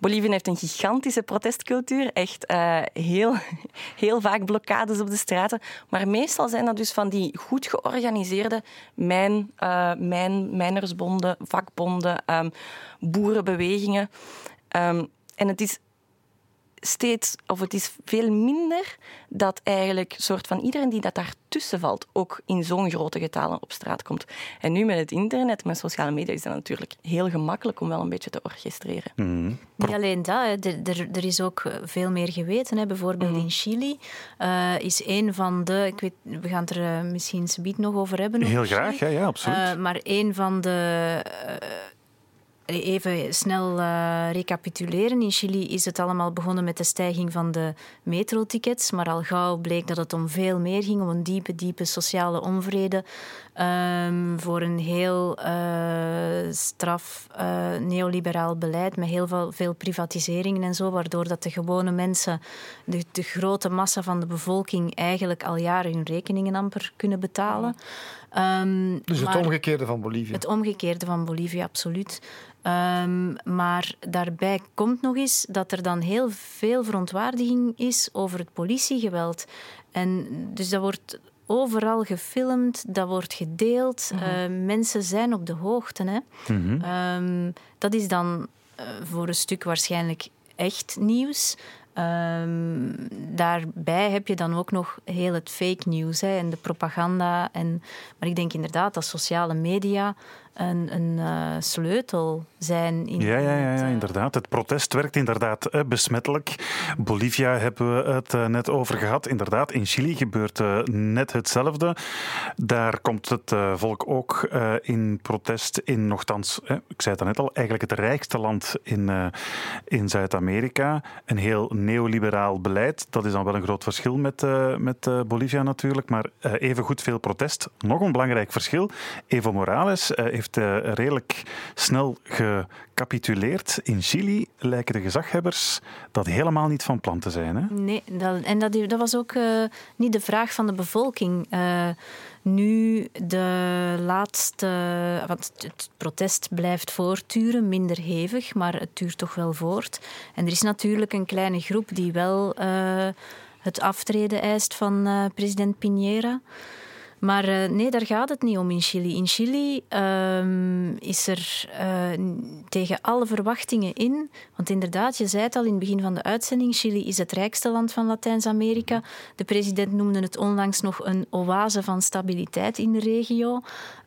Speaker 6: Bolivie heeft een gigantische protestcultuur. Echt uh, heel, <laughs> heel vaak blokkades op de straten. Maar meestal zijn dat dus van die goed georganiseerde mijn, uh, mijn, mijnersbonden, vakbonden, um, boerenbewegingen. Um, en het is steeds, of het is veel minder dat eigenlijk soort van iedereen die dat daartussen valt ook in zo'n grote getalen op straat komt. En nu met het internet, met sociale media, is dat natuurlijk heel gemakkelijk om wel een beetje te orchestreren.
Speaker 5: Mm. Niet alleen dat, er, er, is ook veel meer geweten. Hè. Bijvoorbeeld mm. in Chili uh, is een van de, ik weet, we gaan het er uh, misschien subiet nog over hebben.
Speaker 2: Heel graag, ja, ja absoluut. Uh,
Speaker 5: maar een van de Even snel uh, recapituleren. In Chili is het allemaal begonnen met de stijging van de metrotickets. Maar al gauw bleek dat het om veel meer ging, om een diepe, diepe sociale onvrede. Um, voor een heel uh, straf uh, neoliberaal beleid met heel veel, veel, privatiseringen en zo, waardoor dat de gewone mensen, de, de, grote massa van de bevolking, eigenlijk al jaren hun rekeningen amper kunnen betalen.
Speaker 3: Um, dus het omgekeerde van Bolivia?
Speaker 5: Het omgekeerde van Bolivia, absoluut. Um, maar daarbij komt nog eens dat er dan heel veel verontwaardiging is over het politiegeweld. En dus dat wordt overal gefilmd, dat wordt gedeeld. Uh, mensen zijn op de hoogte. Hè. Mm um, dat is dan uh, voor een stuk waarschijnlijk echt nieuws. Um, daarbij heb je dan ook nog heel het fake news hè, en de propaganda. En, maar ik denk inderdaad dat sociale media een, een uh, sleutel zijn. In
Speaker 2: ja, ja, ja, ja, eh, inderdaad. Het protest werkt inderdaad besmettelijk. Bolivia hebben we het uh, net over gehad. Inderdaad, in Chili gebeurt net hetzelfde. Daar komt het volk ook in protest in, nogthans, ik zei het net al, eigenlijk het rijkste land in, in Zuid-Amerika. Een heel neoliberaal beleid. Dat is dan wel een groot verschil met, met Bolivia natuurlijk, maar even goed veel protest. Nog een belangrijk verschil. Evo Morales heeft uh, redelijk snel gecapituleerd. In Chili lijken de gezaghebbers dat helemaal niet van plan te zijn. Hè?
Speaker 5: Nee, dat, en dat, dat was ook uh, niet de vraag van de bevolking. Uh, nu de laatste, want het protest blijft voortduren, minder hevig, maar het duurt toch wel voort. En er is natuurlijk een kleine groep die wel het aftreden eist van president Piñera. Maar uh, nee, daar gaat het niet om in Chili. In Chili um, is er uh, tegen alle verwachtingen in. Want inderdaad, je zei het al in het begin van de uitzending: Chili is het rijkste land van Latijns-Amerika. De president noemde het onlangs nog een oase van stabiliteit in de regio.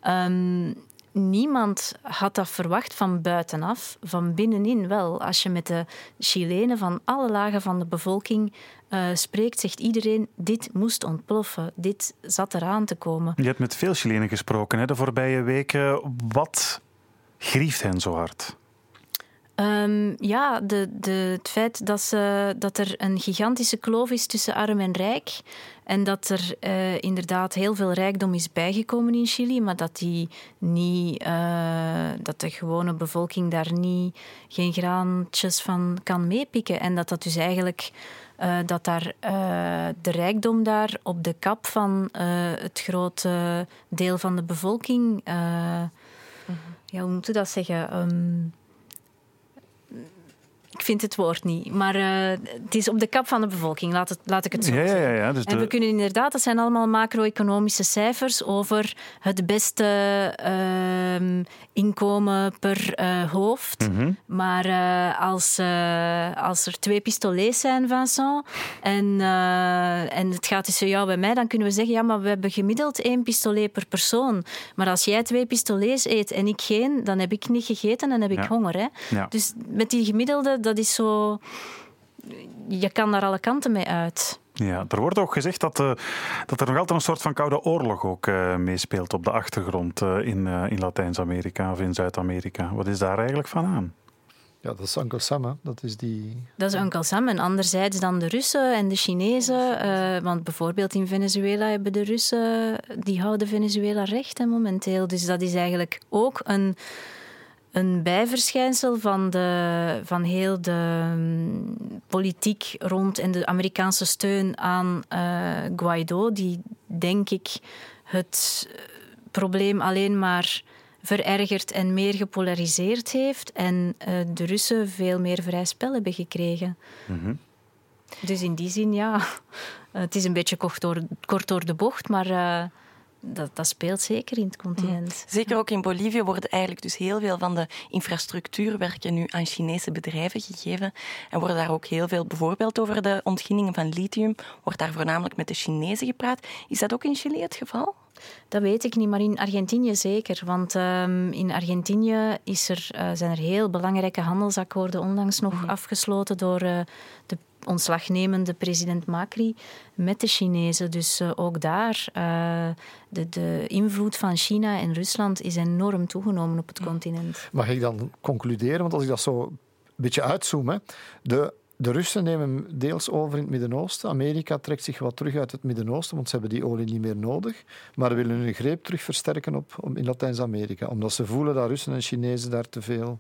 Speaker 5: Um, niemand had dat verwacht van buitenaf, van binnenin wel. Als je met de Chilenen van alle lagen van de bevolking uh, spreekt, zegt iedereen: dit moest ontploffen, dit zat eraan te komen.
Speaker 2: Je hebt met veel Chilenen gesproken hè, de voorbije weken. Wat grieft hen zo hard?
Speaker 5: Um, ja, de, de, het feit dat, ze, dat er een gigantische kloof is tussen arm en rijk. En dat er uh, inderdaad heel veel rijkdom is bijgekomen in Chili, maar dat, die niet, uh, dat de gewone bevolking daar niet, geen graantjes van kan meepikken. En dat dat dus eigenlijk uh, dat daar, de rijkdom daar op de kap van het grote deel van de bevolking, -hmm. ja, hoe moet je dat zeggen? Um, ik vind het woord niet. Maar uh, het is op de kap van de bevolking, laat, het, laat ik het zo
Speaker 2: ja,
Speaker 5: zeggen.
Speaker 2: Ja, ja, dus
Speaker 5: en we kunnen inderdaad, dat zijn allemaal macro-economische cijfers over het beste uh, inkomen per uh, hoofd.
Speaker 2: Mhm.
Speaker 5: Maar uh, als, als er twee pistolets zijn, Vincent, en, en het gaat tussen jou en mij, dan kunnen we zeggen, ja, maar we hebben gemiddeld één pistolet per persoon. Maar als jij twee pistolets eet en ik geen, dan heb ik niet gegeten en heb ik honger. Hè? Dus met die gemiddelde, dat is zo... Je kan daar alle kanten mee uit.
Speaker 2: Ja, er wordt ook gezegd dat, eh, dat er nog altijd een soort van koude oorlog ook eh, meespeelt op de achtergrond eh, in, eh, in Latijns-Amerika of in Zuid-Amerika. Wat is daar eigenlijk van aan?
Speaker 3: Ja, dat is Uncle Sam, hè. Dat is die...
Speaker 5: Dat is Uncle Sam. En anderzijds dan de Russen en de Chinezen. eh, want bijvoorbeeld in Venezuela hebben de Russen... Die houden Venezuela recht hè, momenteel. Dus dat is eigenlijk ook een, een bijverschijnsel van, de, van heel de mm, politiek rond... en de Amerikaanse steun aan eh, Guaido. Die, denk ik, het eh, probleem alleen maar verergerd en meer gepolariseerd heeft. En uh, de Russen veel meer vrij spel hebben gekregen.
Speaker 2: Mhm.
Speaker 5: Dus in die zin, ja, <laughs> het is een beetje kort door, kort door de bocht, maar uh, dat, dat, speelt zeker in het continent.
Speaker 6: Zeker ook in Bolivie worden eigenlijk dus heel veel van de infrastructuurwerken nu aan Chinese bedrijven gegeven. En worden daar ook heel veel, bijvoorbeeld over de ontginningen van lithium, wordt daar voornamelijk met de Chinezen gepraat. Is dat ook in Chili het geval?
Speaker 5: Dat weet ik niet, maar in Argentinië zeker. Want um, in Argentinië is er, uh, zijn er heel belangrijke handelsakkoorden onlangs nog mm. afgesloten door uh, de ontslagnemende president Macri met de Chinezen. Dus uh, ook daar, de, de, invloed van China en Rusland is enorm toegenomen op het continent.
Speaker 3: Mag ik dan concluderen? Want als ik dat zo een beetje uitzoom, hè, de de Russen nemen deels over in het Midden-Oosten. Amerika trekt zich wat terug uit het Midden-Oosten, want ze hebben die olie niet meer nodig. Maar willen hun greep terug versterken op, op in Latijns-Amerika. Omdat ze voelen dat Russen en Chinezen daar te veel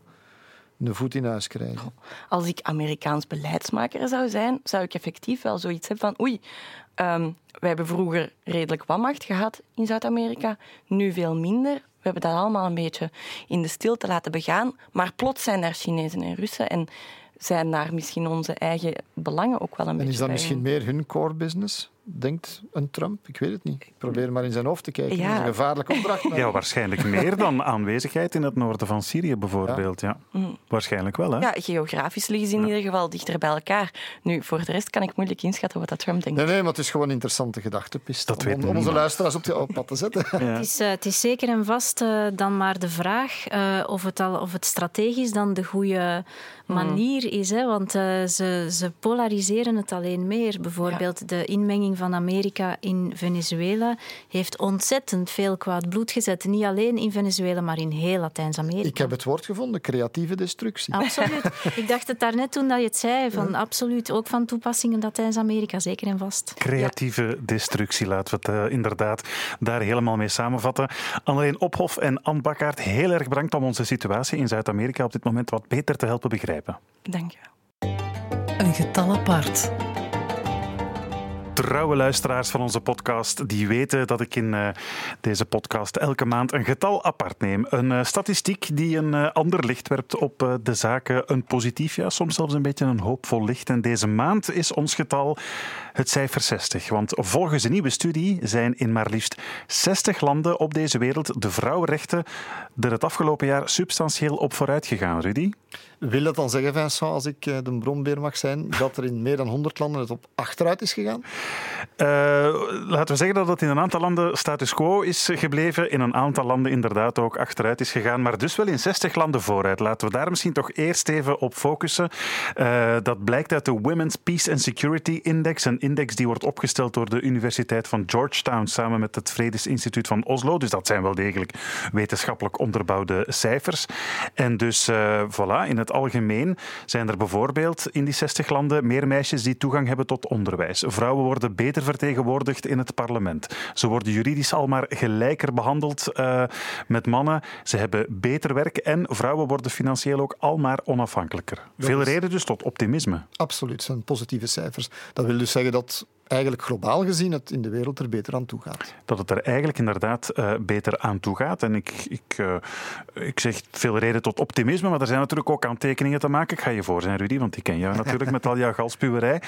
Speaker 3: een voet in huis krijgen.
Speaker 6: Als ik Amerikaans beleidsmaker zou zijn, zou ik effectief wel zoiets hebben van oei, um, wij hebben vroeger redelijk wat macht gehad in Zuid-Amerika, nu veel minder. We hebben dat allemaal een beetje in de stilte laten begaan. Maar plots zijn daar Chinezen en Russen en zijn daar misschien onze eigen belangen ook wel een
Speaker 3: en
Speaker 6: beetje
Speaker 3: is dat misschien meer hun core business, denkt een Trump? Ik weet het niet. Ik probeer maar in zijn hoofd te kijken.
Speaker 6: Ja.
Speaker 3: Dat is een gevaarlijke opdracht. maar-
Speaker 2: Ja, waarschijnlijk meer dan aanwezigheid in het noorden van Syrië bijvoorbeeld. Ja.
Speaker 6: Mm.
Speaker 2: Waarschijnlijk wel, hè?
Speaker 6: Ja, geografisch liggen ze in ieder geval dichter bij elkaar. Nu, voor de rest kan ik moeilijk inschatten wat dat Trump denkt.
Speaker 3: Nee, nee, maar het is gewoon een interessante gedachtepiste.
Speaker 2: Dat
Speaker 3: om,
Speaker 2: weet
Speaker 3: om onze luisteraars op, de, op pad te zetten. <laughs>
Speaker 2: Ja.
Speaker 5: Het is, uh, het is zeker en vast uh, dan maar de vraag uh, of, het al, of het strategisch dan de goede manier is. Hè? Want uh, ze, ze polariseren het alleen meer. Bijvoorbeeld ja. de inmenging van Amerika in Venezuela heeft ontzettend veel kwaad bloed gezet. Niet alleen in Venezuela, maar in heel Latijns-Amerika.
Speaker 3: Ik heb het woord gevonden, creatieve destructie.
Speaker 5: Absoluut. <laughs> Ik dacht het daarnet toen dat je het zei. Van ja. Absoluut, ook van toepassing in Latijns-Amerika, zeker en vast.
Speaker 2: Creatieve ja. destructie, laten we het uh, inderdaad daar helemaal mee samenvatten. Annelien Ophof en Anne Bakkaert, heel erg bedankt om onze situatie in Zuid-Amerika op dit moment wat beter te helpen begrijpen.
Speaker 6: Dank je
Speaker 1: Een getal apart.
Speaker 2: Trouwe luisteraars van onze podcast, die weten dat ik in uh, deze podcast elke maand een getal apart neem. Een uh, statistiek die een uh, ander licht werpt op de zaken. Een positief, ja, soms zelfs een beetje een hoopvol licht. En deze maand is ons getal het cijfer 60. Want volgens een nieuwe studie zijn in maar liefst 60 landen op deze wereld de vrouwenrechten er het afgelopen jaar substantieel op vooruit gegaan, Rudy.
Speaker 3: Wil dat dan zeggen, Vincent, als ik de bronbeer mag zijn, dat er in meer dan 100 landen het op achteruit is gegaan?
Speaker 2: Uh, laten we zeggen dat het in een aantal landen status quo is gebleven. In een aantal landen inderdaad ook achteruit is gegaan. Maar dus wel in 60 landen vooruit. Laten we daar misschien toch eerst even op focussen. Uh, dat blijkt uit de Women's Peace and Security Index. Een index die wordt opgesteld door de Universiteit van Georgetown samen met het Vredesinstituut van Oslo. Dus dat zijn wel degelijk wetenschappelijk onderbouwde cijfers. En dus uh, voilà, in het algemeen zijn er bijvoorbeeld in die 60 landen meer meisjes die toegang hebben tot onderwijs. Vrouwen worden beter vertegenwoordigd in het parlement. Ze worden juridisch al maar gelijker behandeld uh, met mannen. Ze hebben beter werk en vrouwen worden financieel ook al maar onafhankelijker.
Speaker 3: Dat
Speaker 2: Veel
Speaker 3: is-
Speaker 2: reden dus tot optimisme.
Speaker 3: Absoluut, zijn positieve cijfers. Dat wil dus zeggen dat eigenlijk globaal gezien het in de wereld er beter aan toe gaat.
Speaker 2: Dat het er eigenlijk inderdaad uh, beter aan toe gaat. En ik, ik, uh, ik zeg veel reden tot optimisme, maar er zijn natuurlijk ook aantekeningen te maken. Ik ga je voor zijn, Rudy, want ik ken jou natuurlijk met al jouw galspuwerij.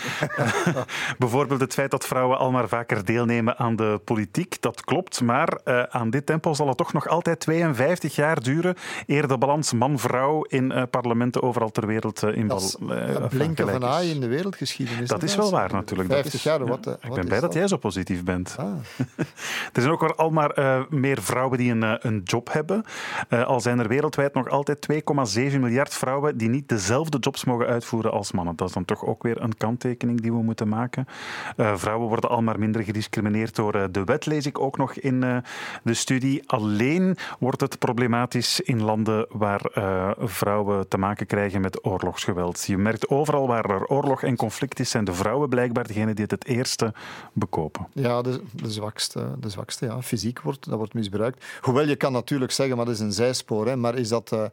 Speaker 2: <laughs> bijvoorbeeld het feit dat vrouwen al maar vaker deelnemen aan de politiek. Dat klopt, maar uh, aan dit tempo zal het toch nog altijd 52 jaar duren eer de balans man-vrouw in parlementen overal ter wereld in
Speaker 3: is blinken van aai in de wereldgeschiedenis.
Speaker 2: Dat is wel waar natuurlijk.
Speaker 3: 50 jaar, wat
Speaker 2: wat, ik ben blij dat jij zo positief bent. Ah. <laughs> er zijn ook al maar uh, meer vrouwen die een, uh, een job hebben. Uh, al zijn er wereldwijd nog altijd 2,7 miljard vrouwen die niet dezelfde jobs mogen uitvoeren als mannen. Dat is dan toch ook weer een kanttekening die we moeten maken. vrouwen worden al maar minder gediscrimineerd door de wet, lees ik ook nog in de studie. Alleen wordt het problematisch in landen waar vrouwen te maken krijgen met oorlogsgeweld. Je merkt overal waar er oorlog en conflict is, zijn de vrouwen blijkbaar degene die het het eerste bekopen.
Speaker 3: Ja, de, de zwakste. De zwakste ja. Fysiek wordt, dat wordt misbruikt. Hoewel je kan natuurlijk zeggen, maar dat is een zijspoor. Hè, maar is dat uh,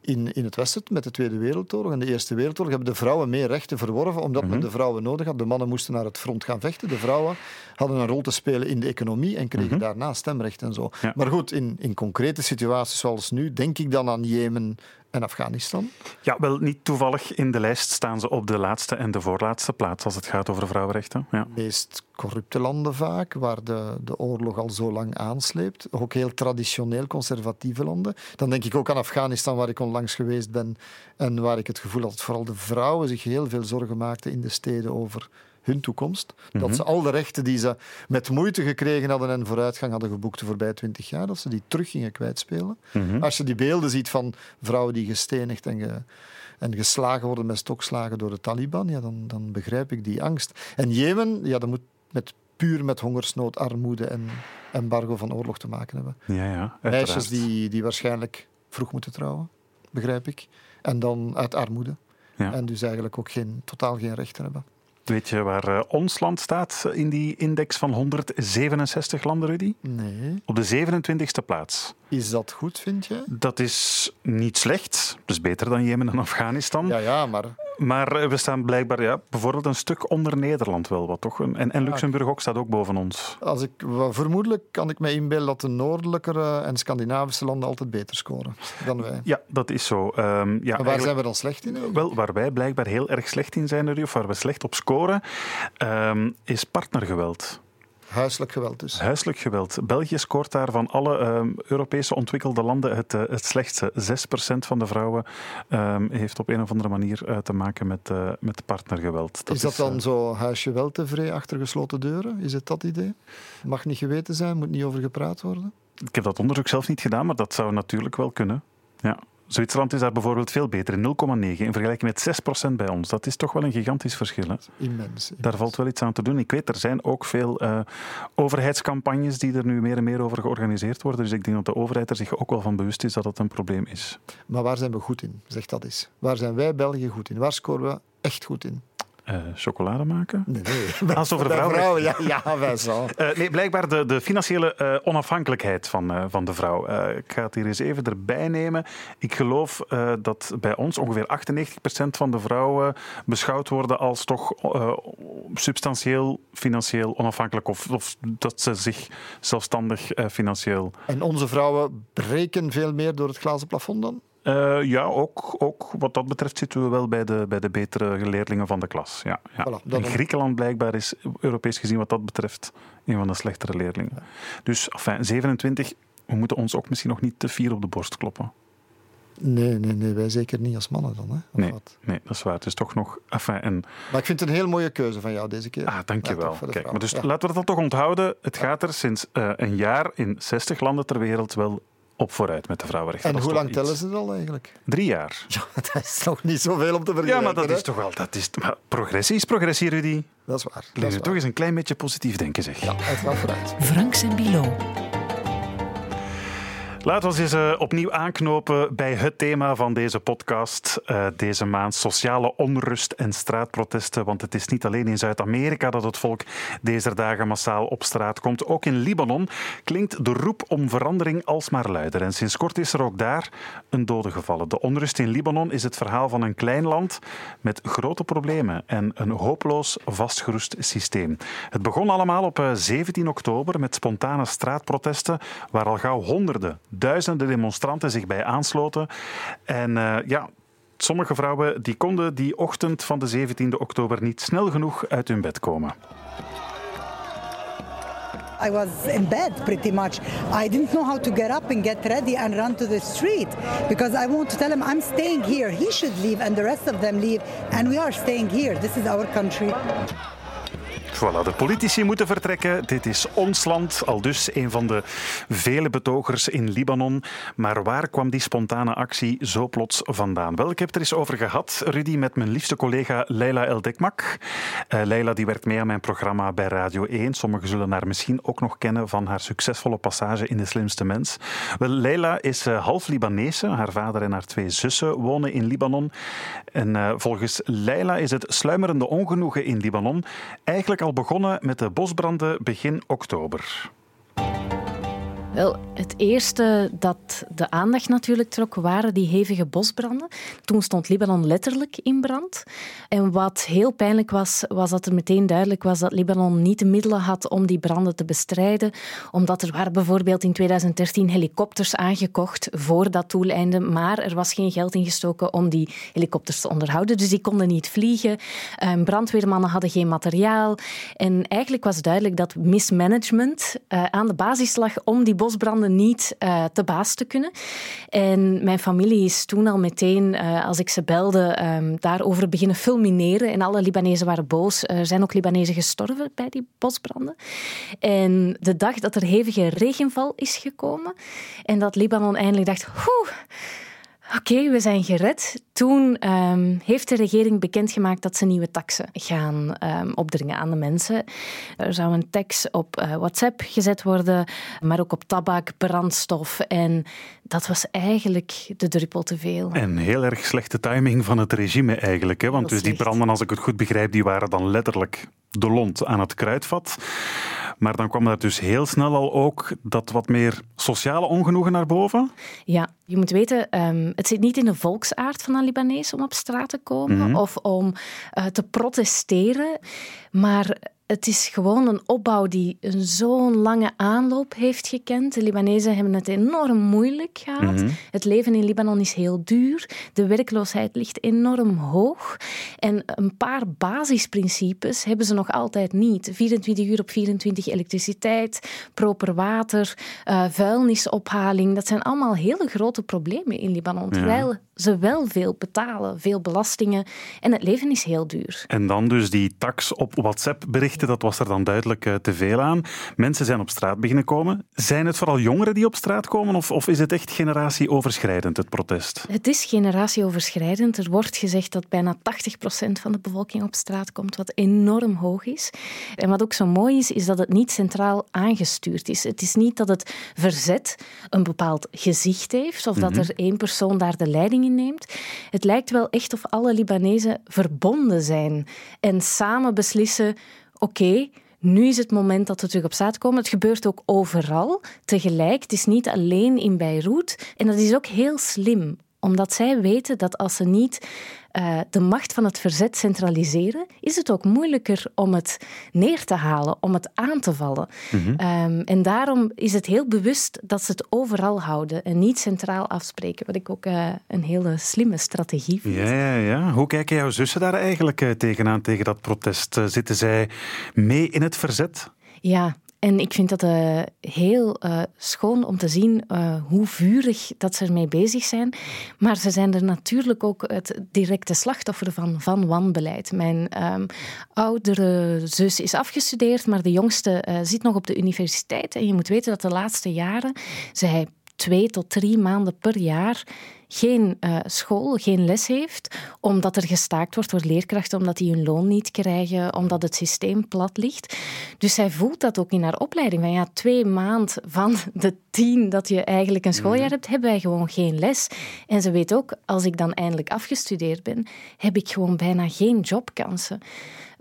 Speaker 3: in, in het Westen, met de Tweede Wereldoorlog en de Eerste Wereldoorlog, hebben de vrouwen meer rechten verworven, omdat men mhm. de vrouwen nodig had. De mannen moesten naar het front gaan vechten. De vrouwen hadden een rol te spelen in de economie en kregen mhm. daarna stemrecht en zo. Maar goed, in, in concrete situaties zoals nu, denk ik dan aan Jemen, en Afghanistan?
Speaker 2: Ja, wel niet toevallig in de lijst staan ze op de laatste en de voorlaatste plaats als het gaat over vrouwenrechten. Ja.
Speaker 3: De meest corrupte landen vaak, waar de, de oorlog al zo lang aansleept. Ook heel traditioneel conservatieve landen. Dan denk ik ook aan Afghanistan, waar ik onlangs geweest ben en waar ik het gevoel had dat vooral de vrouwen zich heel veel zorgen maakten in de steden over hun toekomst. Dat mhm. ze al de rechten die ze met moeite gekregen hadden en vooruitgang hadden geboekt de voorbije twintig jaar, dat ze die terug gingen kwijtspelen. Mm Als je die beelden ziet van vrouwen die gestenigd en, en geslagen worden met stokslagen door de Taliban, ja, dan, dan begrijp ik die angst. En Jemen, ja, dat moet met puur met hongersnood, armoede en embargo van oorlog te maken hebben.
Speaker 2: Ja, ja,
Speaker 3: Meisjes die, die waarschijnlijk vroeg moeten trouwen, begrijp ik. En dan uit armoede. Ja. En dus eigenlijk ook geen, totaal geen rechten hebben.
Speaker 2: Weet je waar uh, ons land staat in die index van 167 landen, Rudy?
Speaker 3: Nee.
Speaker 2: Op de 27e plaats.
Speaker 3: Is dat goed, vind je?
Speaker 2: Dat is niet slecht. Dat is beter dan Jemen en Afghanistan.
Speaker 3: Ja, ja, maar...
Speaker 2: Maar eh, we staan blijkbaar ja, bijvoorbeeld een stuk onder Nederland wel wat, toch? En, en Luxemburg ook staat ook boven ons.
Speaker 3: Als ik, vermoedelijk kan ik me inbeelden dat de noordelijkere en Scandinavische landen altijd beter scoren dan wij.
Speaker 2: Ja, dat is zo. Um, ja,
Speaker 3: waar zijn we dan slecht in?
Speaker 2: Wel, waar wij blijkbaar heel erg slecht in zijn, of waar we slecht op scoren, um, is partnergeweld.
Speaker 3: Huiselijk geweld dus.
Speaker 2: Huiselijk geweld. België scoort daar van alle uh, Europese ontwikkelde landen het, uh, het slechtste. 6% van de vrouwen uh, heeft op een of andere manier uh, te maken met, met partnergeweld.
Speaker 3: Dat is dat is, dan zo huisje wel tevreden achter gesloten deuren? Is het dat idee? Mag niet geweten zijn, moet niet over gepraat worden?
Speaker 2: Ik heb dat onderzoek zelf niet gedaan, maar dat zou natuurlijk wel kunnen. Ja. Zwitserland is daar bijvoorbeeld veel beter, 0,9 in vergelijking met 6% bij ons. Dat is toch wel een gigantisch verschil. Hè?
Speaker 3: Immens,
Speaker 2: Daar valt wel iets aan te doen. Ik weet, er zijn ook veel uh, overheidscampagnes die er nu meer en meer over georganiseerd worden. Dus ik denk dat de overheid er zich ook wel van bewust is dat dat een probleem is.
Speaker 3: Maar waar zijn we goed in? Zeg dat eens. Waar zijn wij België goed in? Waar scoren we echt goed in?
Speaker 2: Uh, chocolade maken?
Speaker 3: Nee, nee.
Speaker 2: Als over vrouwen. Vrouw,
Speaker 3: ja, ja, wij zo.
Speaker 2: Uh, nee, blijkbaar de, de financiële uh, onafhankelijkheid van, van de vrouw. ik ga het hier eens even erbij nemen. Ik geloof dat bij ons ongeveer 98% van de vrouwen beschouwd worden als toch substantieel financieel onafhankelijk. Of, of, dat ze zich zelfstandig financieel.
Speaker 3: En onze vrouwen breken veel meer door het glazen plafond dan?
Speaker 2: Uh, ja, ook, ook wat dat betreft zitten we wel bij de, bij de betere leerlingen van de klas. Ja, ja. Voilà, Griekenland blijkbaar is Europees gezien wat dat betreft een van de slechtere leerlingen. Ja. Dus enfin, 27, we moeten ons ook misschien nog niet te fier op de borst kloppen.
Speaker 3: Nee, nee, nee, wij zeker niet als mannen dan. Hè?
Speaker 2: Nee, nee, dat is waar. Het is toch nog. Enfin, en...
Speaker 3: Maar ik vind het een heel mooie keuze van jou deze keer.
Speaker 2: Ah, dankjewel. Ja, Kijk, maar dus laten we dat dan toch onthouden. Het gaat er sinds uh, een jaar in 60 landen ter wereld wel op vooruit met de vrouwenrechten.
Speaker 3: En hoe lang tellen ze dat al eigenlijk?
Speaker 2: Drie jaar. <laughs>
Speaker 3: Ja, dat is toch niet zoveel om te vergelijken.
Speaker 2: Ja, maar dat is toch wel... Dat is, maar progressie is progressie, Rudy.
Speaker 3: Dat is waar.
Speaker 2: Leer je toch eens een klein beetje positief denken, zeg.
Speaker 3: Ja, het gaat vooruit.
Speaker 1: Franks en Bilo.
Speaker 2: Laten we eens uh, opnieuw aanknopen bij het thema van deze podcast uh, deze maand: sociale onrust en straatprotesten. Want het is niet alleen in Zuid-Amerika dat het volk deze dagen massaal op straat komt. Ook in Libanon klinkt de roep om verandering alsmaar luider. En sinds kort is er ook daar een dode gevallen. De onrust in Libanon is het verhaal van een klein land met grote problemen en een hopeloos vastgeroest systeem. Het begon allemaal op 17 eh, oktober met spontane straatprotesten, waar al gauw honderden, duizenden demonstranten zich bij aansloten. En uh, ja, sommige vrouwen die konden die ochtend van de 17 oktober niet snel genoeg uit hun bed komen.
Speaker 7: I was in bed pretty much. I didn't know how to get up and get ready and run to the street because I want to tell him I'm staying here. He should leave and the rest of them leave. And we are staying here. This is our country.
Speaker 2: Voilà, de politici moeten vertrekken. Dit is ons land, al dus een van de vele betogers in Libanon. Maar waar kwam die spontane actie zo plots vandaan? Wel, ik heb het er eens over gehad, Rudy, met mijn liefste collega Leila Eldekmak. Uh, Leila die werkt mee aan mijn programma bij Radio 1. Sommigen zullen haar misschien ook nog kennen van haar succesvolle passage in De Slimste Mens. Wel, Leila is uh, half Libanese. Haar vader en haar twee zussen wonen in Libanon. En uh, volgens Leila is het sluimerende ongenoegen in Libanon eigenlijk al begonnen met de bosbranden begin oktober.
Speaker 8: Wel, het eerste dat de aandacht natuurlijk trok, waren die hevige bosbranden. Toen stond Libanon letterlijk in brand. En wat heel pijnlijk was, was dat er meteen duidelijk was dat Libanon niet de middelen had om die branden te bestrijden. Omdat er waren bijvoorbeeld in 2013 helikopters aangekocht voor dat doeleinde, maar er was geen geld ingestoken om die helikopters te onderhouden. Dus die konden niet vliegen. Ehm, brandweermannen hadden geen materiaal. En eigenlijk was duidelijk dat mismanagement uh, aan de basis lag om die bosbranden niet uh, te baas te kunnen. En mijn familie is toen al meteen, uh, als ik ze belde, um, daarover beginnen fulmineren. En alle Libanezen waren boos. Er zijn ook Libanezen gestorven bij die bosbranden. En de dag dat er hevige regenval is gekomen en dat Libanon eindelijk dacht... Oké, we zijn gered. Toen um, heeft de regering bekendgemaakt dat ze nieuwe taxen gaan um, opdringen aan de mensen. Er zou een tax op uh, WhatsApp gezet worden, maar ook op tabak, brandstof. En dat was eigenlijk de druppel te veel.
Speaker 2: En heel erg slechte timing van het regime eigenlijk. Hè? Want dus die branden, als ik het goed begrijp, die waren dan letterlijk de lont aan het kruidvat. Maar dan kwam er dus heel snel al ook dat wat meer sociale ongenoegen naar boven.
Speaker 8: Ja, je moet weten, um, het zit niet in de volksaard van een Libanees om op straat te komen mm -hmm. of om uh, te protesteren. Maar het is gewoon een opbouw die zo'n lange aanloop heeft gekend. De Libanezen hebben het enorm moeilijk gehad. Mm -hmm. Het leven in Libanon is heel duur. De werkloosheid ligt enorm hoog. En een paar basisprincipes hebben ze nog altijd niet. 24 uur op 24 elektriciteit, proper water, uh, vuilnisophaling. Dat zijn allemaal hele grote problemen in Libanon. Terwijl ja. Ze wel veel betalen, veel belastingen. En het leven is heel duur.
Speaker 2: En dan dus die tax op WhatsApp-berichten dat was er dan duidelijk uh, te veel aan. Mensen zijn op straat beginnen komen. Zijn het vooral jongeren die op straat komen of, of is het echt generatieoverschrijdend, het protest?
Speaker 8: Het is generatieoverschrijdend. Er wordt gezegd dat bijna 80% van de bevolking op straat komt, wat enorm hoog is. En wat ook zo mooi is, is dat het niet centraal aangestuurd is. Het is niet dat het verzet een bepaald gezicht heeft of dat er één persoon daar de leiding in neemt. Het lijkt wel echt of alle Libanezen verbonden zijn en samen beslissen oké, nu is het moment dat we terug op straat komen. Het gebeurt ook overal tegelijk. Het is niet alleen in Beirut. En dat is ook heel slim, omdat zij weten dat als ze niet uh, de macht van het verzet centraliseren, is het ook moeilijker om het neer te halen, om het aan te vallen. Mm -hmm. um, en daarom is het heel bewust dat ze het overal houden en niet centraal afspreken, wat ik ook uh, een hele slimme strategie vind.
Speaker 2: Ja, ja, ja. Hoe kijken jouw zussen daar eigenlijk uh, tegenaan, tegen dat protest? Zitten zij mee in het verzet?
Speaker 8: Ja, en ik vind dat uh, heel uh, schoon om te zien uh, hoe vurig dat ze ermee bezig zijn. Maar ze zijn er natuurlijk ook het directe slachtoffer van, van wanbeleid. Mijn um, oudere zus is afgestudeerd, maar de jongste zit nog op de universiteit. En je moet weten dat de laatste jaren zij twee tot drie maanden per jaar geen uh, school, geen les heeft, omdat er gestaakt wordt door leerkrachten, omdat die hun loon niet krijgen, omdat het systeem plat ligt. Dus zij voelt dat ook in haar opleiding. Van ja, twee maanden van de tien dat je eigenlijk een schooljaar mhm. hebt, hebben wij gewoon geen les. En ze weet ook, als ik dan eindelijk afgestudeerd ben, heb ik gewoon bijna geen jobkansen.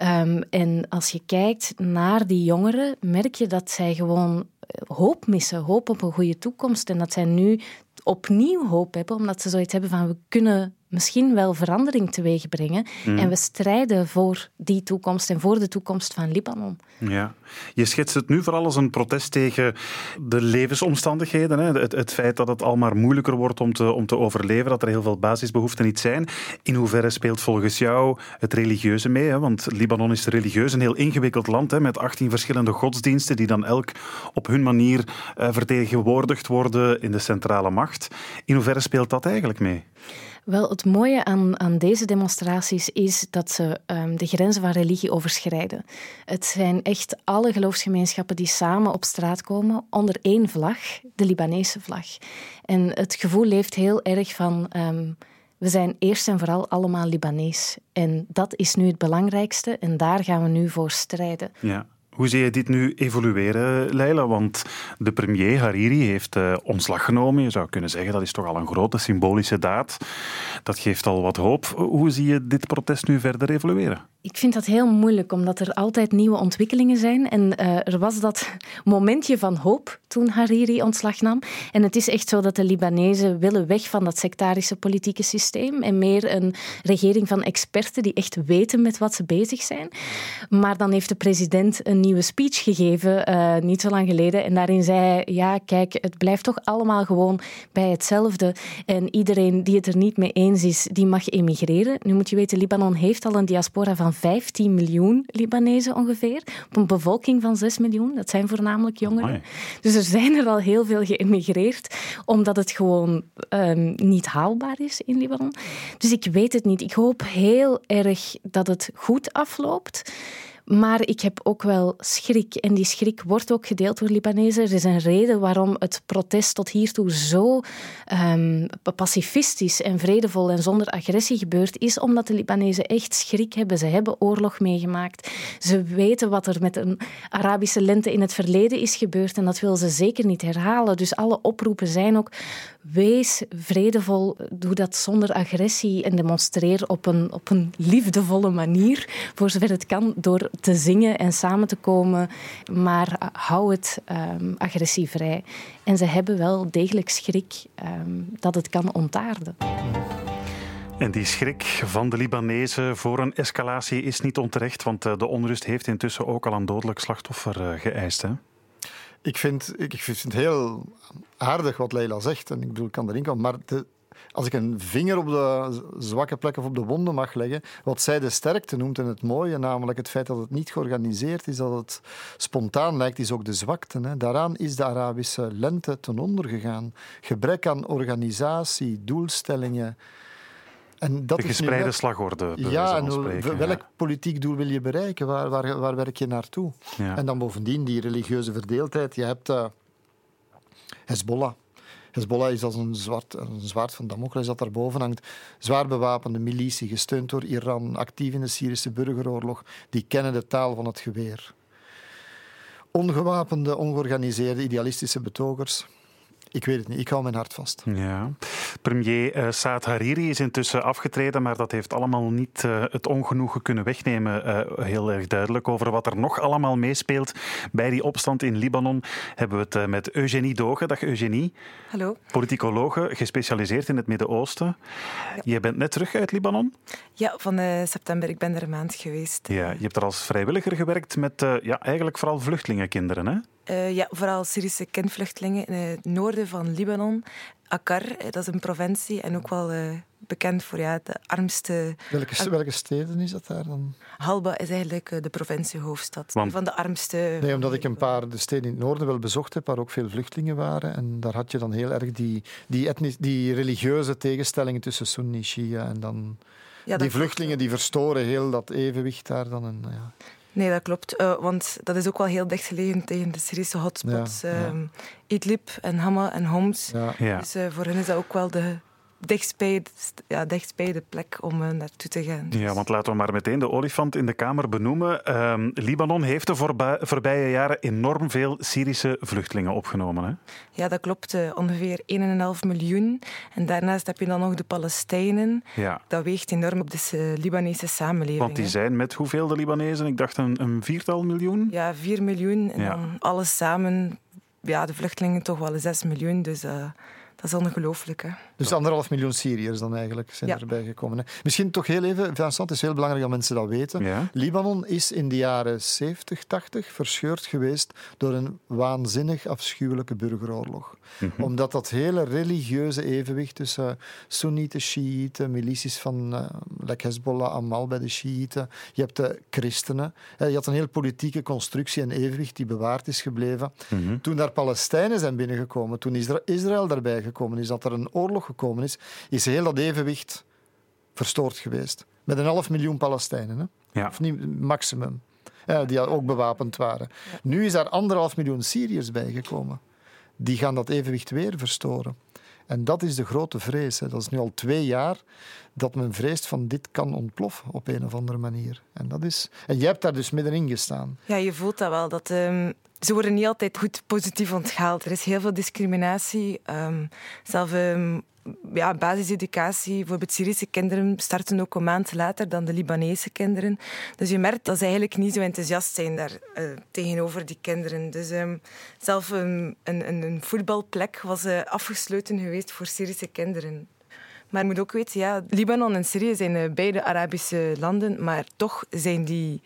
Speaker 8: Um, en als je kijkt naar die jongeren, merk je dat zij gewoon hoop missen, hoop op een goede toekomst. En dat zij nu opnieuw hoop hebben, omdat ze zoiets hebben van we kunnen misschien wel verandering teweeg brengen. Mhm. En we strijden voor die toekomst en voor de toekomst van Libanon.
Speaker 2: Ja, je schetst het nu vooral als een protest tegen de levensomstandigheden. Hè? Het, het, feit dat het al maar moeilijker wordt om te, om te overleven, dat er heel veel basisbehoeften niet zijn. In hoeverre speelt volgens jou het religieuze mee? Hè? Want Libanon is religieus een heel ingewikkeld land hè? met 18 verschillende godsdiensten die dan elk op hun manier uh, vertegenwoordigd worden in de centrale macht. In hoeverre speelt dat eigenlijk mee?
Speaker 8: Wel, het mooie aan, aan deze demonstraties is dat ze um, de grenzen van religie overschrijden. Het zijn echt alle geloofsgemeenschappen die samen op straat komen onder één vlag, de Libanese vlag. En het gevoel leeft heel erg van. Um, we zijn eerst en vooral allemaal Libanees. En dat is nu het belangrijkste en daar gaan we nu voor strijden.
Speaker 2: Ja. Hoe zie je dit nu evolueren, Leila? Want de premier Hariri heeft uh, ontslag genomen. Je zou kunnen zeggen dat is toch al een grote symbolische daad. Dat geeft al wat hoop. Hoe zie je dit protest nu verder evolueren?
Speaker 8: Ik vind dat heel moeilijk, omdat er altijd nieuwe ontwikkelingen zijn. En uh, er was dat momentje van hoop toen Hariri ontslag nam. En het is echt zo dat de Libanezen willen weg van dat sectarische politieke systeem en meer een regering van experten die echt weten met wat ze bezig zijn. Maar dan heeft de president een nieuwe speech gegeven, uh, niet zo lang geleden. En daarin zei hij, ja, kijk, het blijft toch allemaal gewoon bij hetzelfde. En iedereen die het er niet mee eens is, die mag emigreren. Nu moet je weten, Libanon heeft al een diaspora van 15 miljoen Libanezen ongeveer. Op een bevolking van 6 miljoen. Dat zijn voornamelijk jongeren. Dus er zijn er al heel veel geëmigreerd, omdat het gewoon um, niet haalbaar is in Libanon. Dus ik weet het niet. Ik hoop heel erg dat het goed afloopt. Maar ik heb ook wel schrik. En die schrik wordt ook gedeeld door Libanezen. Er is een reden waarom het protest tot hiertoe zo um, pacifistisch en vredevol en zonder agressie gebeurt, is omdat de Libanezen echt schrik hebben. Ze hebben oorlog meegemaakt. Ze weten wat er met een Arabische lente in het verleden is gebeurd en dat willen ze zeker niet herhalen. Dus alle oproepen zijn ook wees vredevol, doe dat zonder agressie en demonstreer op een, op een liefdevolle manier, voor zover het kan, door te zingen en samen te komen, maar hou het um, agressievrij. En ze hebben wel degelijk schrik um, dat het kan ontaarden.
Speaker 2: En die schrik van de Libanezen voor een escalatie is niet onterecht, want eh, de onrust heeft intussen ook al een dodelijk slachtoffer uh, geëist. Hè?
Speaker 3: Ik vind, ik vind het heel aardig wat Leila zegt. En ik bedoel, ik kan erin komen. Maar de, als ik een vinger op de zwakke plek of op de wonden mag leggen, wat zij de sterkte noemt en het mooie, namelijk het feit dat het niet georganiseerd is, dat het spontaan lijkt, is ook de zwakte. Hè. Daaraan is de Arabische lente ten onder gegaan. Gebrek aan organisatie, doelstellingen.
Speaker 2: En dat de gespreide slagorde.
Speaker 3: Ja, en welk politiek doel wil je bereiken? Waar, waar, waar werk je naartoe? En dan bovendien die religieuze verdeeldheid. Je hebt uh, Hezbollah. Hezbollah is als een, zwart, een zwaard van Damocles dat daarboven hangt. Zwaar bewapende militie, gesteund door Iran, actief in de Syrische burgeroorlog. Die kennen de taal van het geweer. Ongewapende, ongeorganiseerde, idealistische betogers ik weet het niet. Ik hou mijn hart vast.
Speaker 2: Ja. Premier uh, Saad Hariri is intussen afgetreden, maar dat heeft allemaal niet uh, het ongenoegen kunnen wegnemen. Uh, heel erg duidelijk over wat er nog allemaal meespeelt bij die opstand in Libanon. Hebben we het met Eugenie Dogen. Dag Eugenie.
Speaker 9: Hallo.
Speaker 2: Politicologe, gespecialiseerd in het Midden-Oosten. Ja. Je bent net terug uit Libanon?
Speaker 9: Ja, van september. Ik ben er een maand geweest.
Speaker 2: Ja, je hebt er als vrijwilliger gewerkt met ja, eigenlijk vooral vluchtelingenkinderen, hè?
Speaker 9: Uh, ja, vooral Syrische kindvluchtelingen in het noorden van Libanon. Akkar, eh, dat is een provincie en ook wel uh, bekend voor ja, de armste...
Speaker 3: Welke, welke steden is dat daar dan?
Speaker 9: Halba is eigenlijk de provinciehoofdstad. Want... Van de armste...
Speaker 3: Nee, omdat ik een paar de steden in het noorden wel bezocht heb, waar ook veel vluchtelingen waren. En daar had je dan heel erg die, die, etnisch, die religieuze tegenstellingen tussen Sunni, Shia en dan... Ja, die vluchtelingen die verstoren heel dat evenwicht daar dan. En, ja.
Speaker 9: Nee, dat klopt. Uh, want dat is ook wel heel dicht gelegen tegen de Syrische hotspots. Ja, ja. Ehm, Idlib en Hama en Homs. Ja. Dus uh, voor hen is dat ook wel de dichtstbij, ja, dichtstbij de plek om uh, naartoe te gaan.
Speaker 2: Ja, want laten we maar meteen de olifant in de kamer benoemen. Uh, Libanon heeft de voorbij, voorbije jaren enorm veel Syrische vluchtelingen opgenomen. Hè?
Speaker 9: Ja, dat klopt. Uh, ongeveer 1,5 miljoen. En daarnaast heb je dan nog de Palestijnen. Ja. Dat weegt enorm op de Libanese samenleving.
Speaker 2: Want die zijn met hoeveel de Libanezen? Ik dacht een, een viertal miljoen?
Speaker 9: Ja, 4 miljoen. En ja. dan alles samen, ja, de vluchtelingen toch wel 6 miljoen. Dus uh, dat is ongelooflijk. Hè?
Speaker 3: Dus anderhalf miljoen Syriërs dan eigenlijk zijn ja. erbij gekomen. Hè? Misschien toch heel even, Vincent, het is heel belangrijk dat mensen dat weten. Ja. Libanon is in de jaren 70, 80 verscheurd geweest door een waanzinnig afschuwelijke burgeroorlog. Mm -hmm. Omdat dat hele religieuze evenwicht tussen Soenieten, Shiiten, milities van uh, like Hezbollah, Amal bij de Shiiten, je hebt de christenen. Je had een heel politieke constructie en evenwicht die bewaard is gebleven. Mm -hmm. Toen daar Palestijnen zijn binnengekomen, toen Isra Israël daarbij gekomen is, dat er een oorlog gekomen is, is heel dat evenwicht verstoord geweest. Met een half miljoen Palestijnen. Hè? Ja. Of niet, maximum. Ja, die ook bewapend waren. Nu is daar anderhalf miljoen Syriërs bijgekomen. Die gaan dat evenwicht weer verstoren. En dat is de grote vrees. Hè. Dat is nu al twee jaar dat men vreest van dit kan ontploffen op een of andere manier. En, dat is... en jij hebt daar dus middenin gestaan.
Speaker 9: Ja, je voelt dat wel. Dat, um, ze worden niet altijd goed positief onthaald. Er is heel veel discriminatie. Um, zelf um, ja, basiseducatie, bijvoorbeeld Syrische kinderen, starten ook een maand later dan de Libanese kinderen. Dus je merkt dat ze eigenlijk niet zo enthousiast zijn daar uh, tegenover die kinderen. Dus um, zelf een, een, een, voetbalplek was uh, afgesloten geweest voor Syrische kinderen. Maar je moet ook weten, ja, Libanon en Syrië zijn uh, beide Arabische landen, maar toch zijn die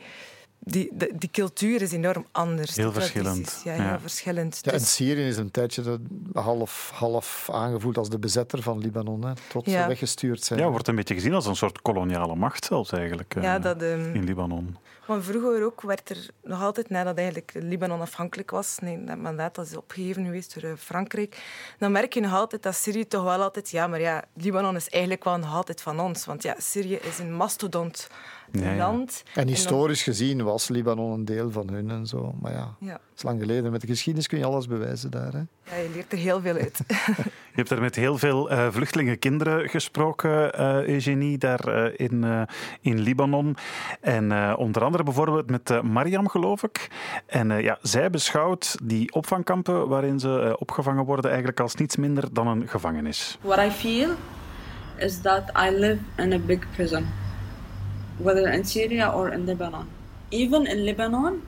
Speaker 9: die, de, die cultuur is enorm anders.
Speaker 2: Heel verschillend.
Speaker 9: Ja, heel ja. verschillend.
Speaker 3: Ja, en dus- Syrië is een tijdje half, half aangevoeld als de bezetter van Libanon, hè, tot ja. ze weggestuurd zijn.
Speaker 2: Ja, wordt een beetje gezien als een soort koloniale macht zelfs eigenlijk
Speaker 9: ja, dat, um,
Speaker 2: in Libanon.
Speaker 9: Maar vroeger ook werd er nog altijd, nadat eigenlijk Libanon afhankelijk was, nee, dat mandaat dat is opgegeven geweest door uh, Frankrijk, dan merk je nog altijd dat Syrië toch wel altijd, ja, maar ja, Libanon is eigenlijk wel nog altijd van ons. Want ja, Syrië is een mastodont ja, land.
Speaker 3: En historisch en dan... gezien was Libanon een deel van hun en zo. Maar ja, ja, dat is lang geleden. Met de geschiedenis kun je alles bewijzen daar. Hè?
Speaker 9: Ja, je leert er heel veel uit. <laughs>
Speaker 2: je hebt er met heel veel uh, vluchtelingenkinderen gesproken, uh, Eugenie, daar uh, in, in Libanon. En onder andere bijvoorbeeld met Mariam, geloof ik. En ja, zij beschouwt die opvangkampen waarin ze opgevangen worden eigenlijk als niets minder dan een gevangenis.
Speaker 10: What I feel is that I live in a big prison. Whether in Syria or in Lebanon. Even in Lebanon,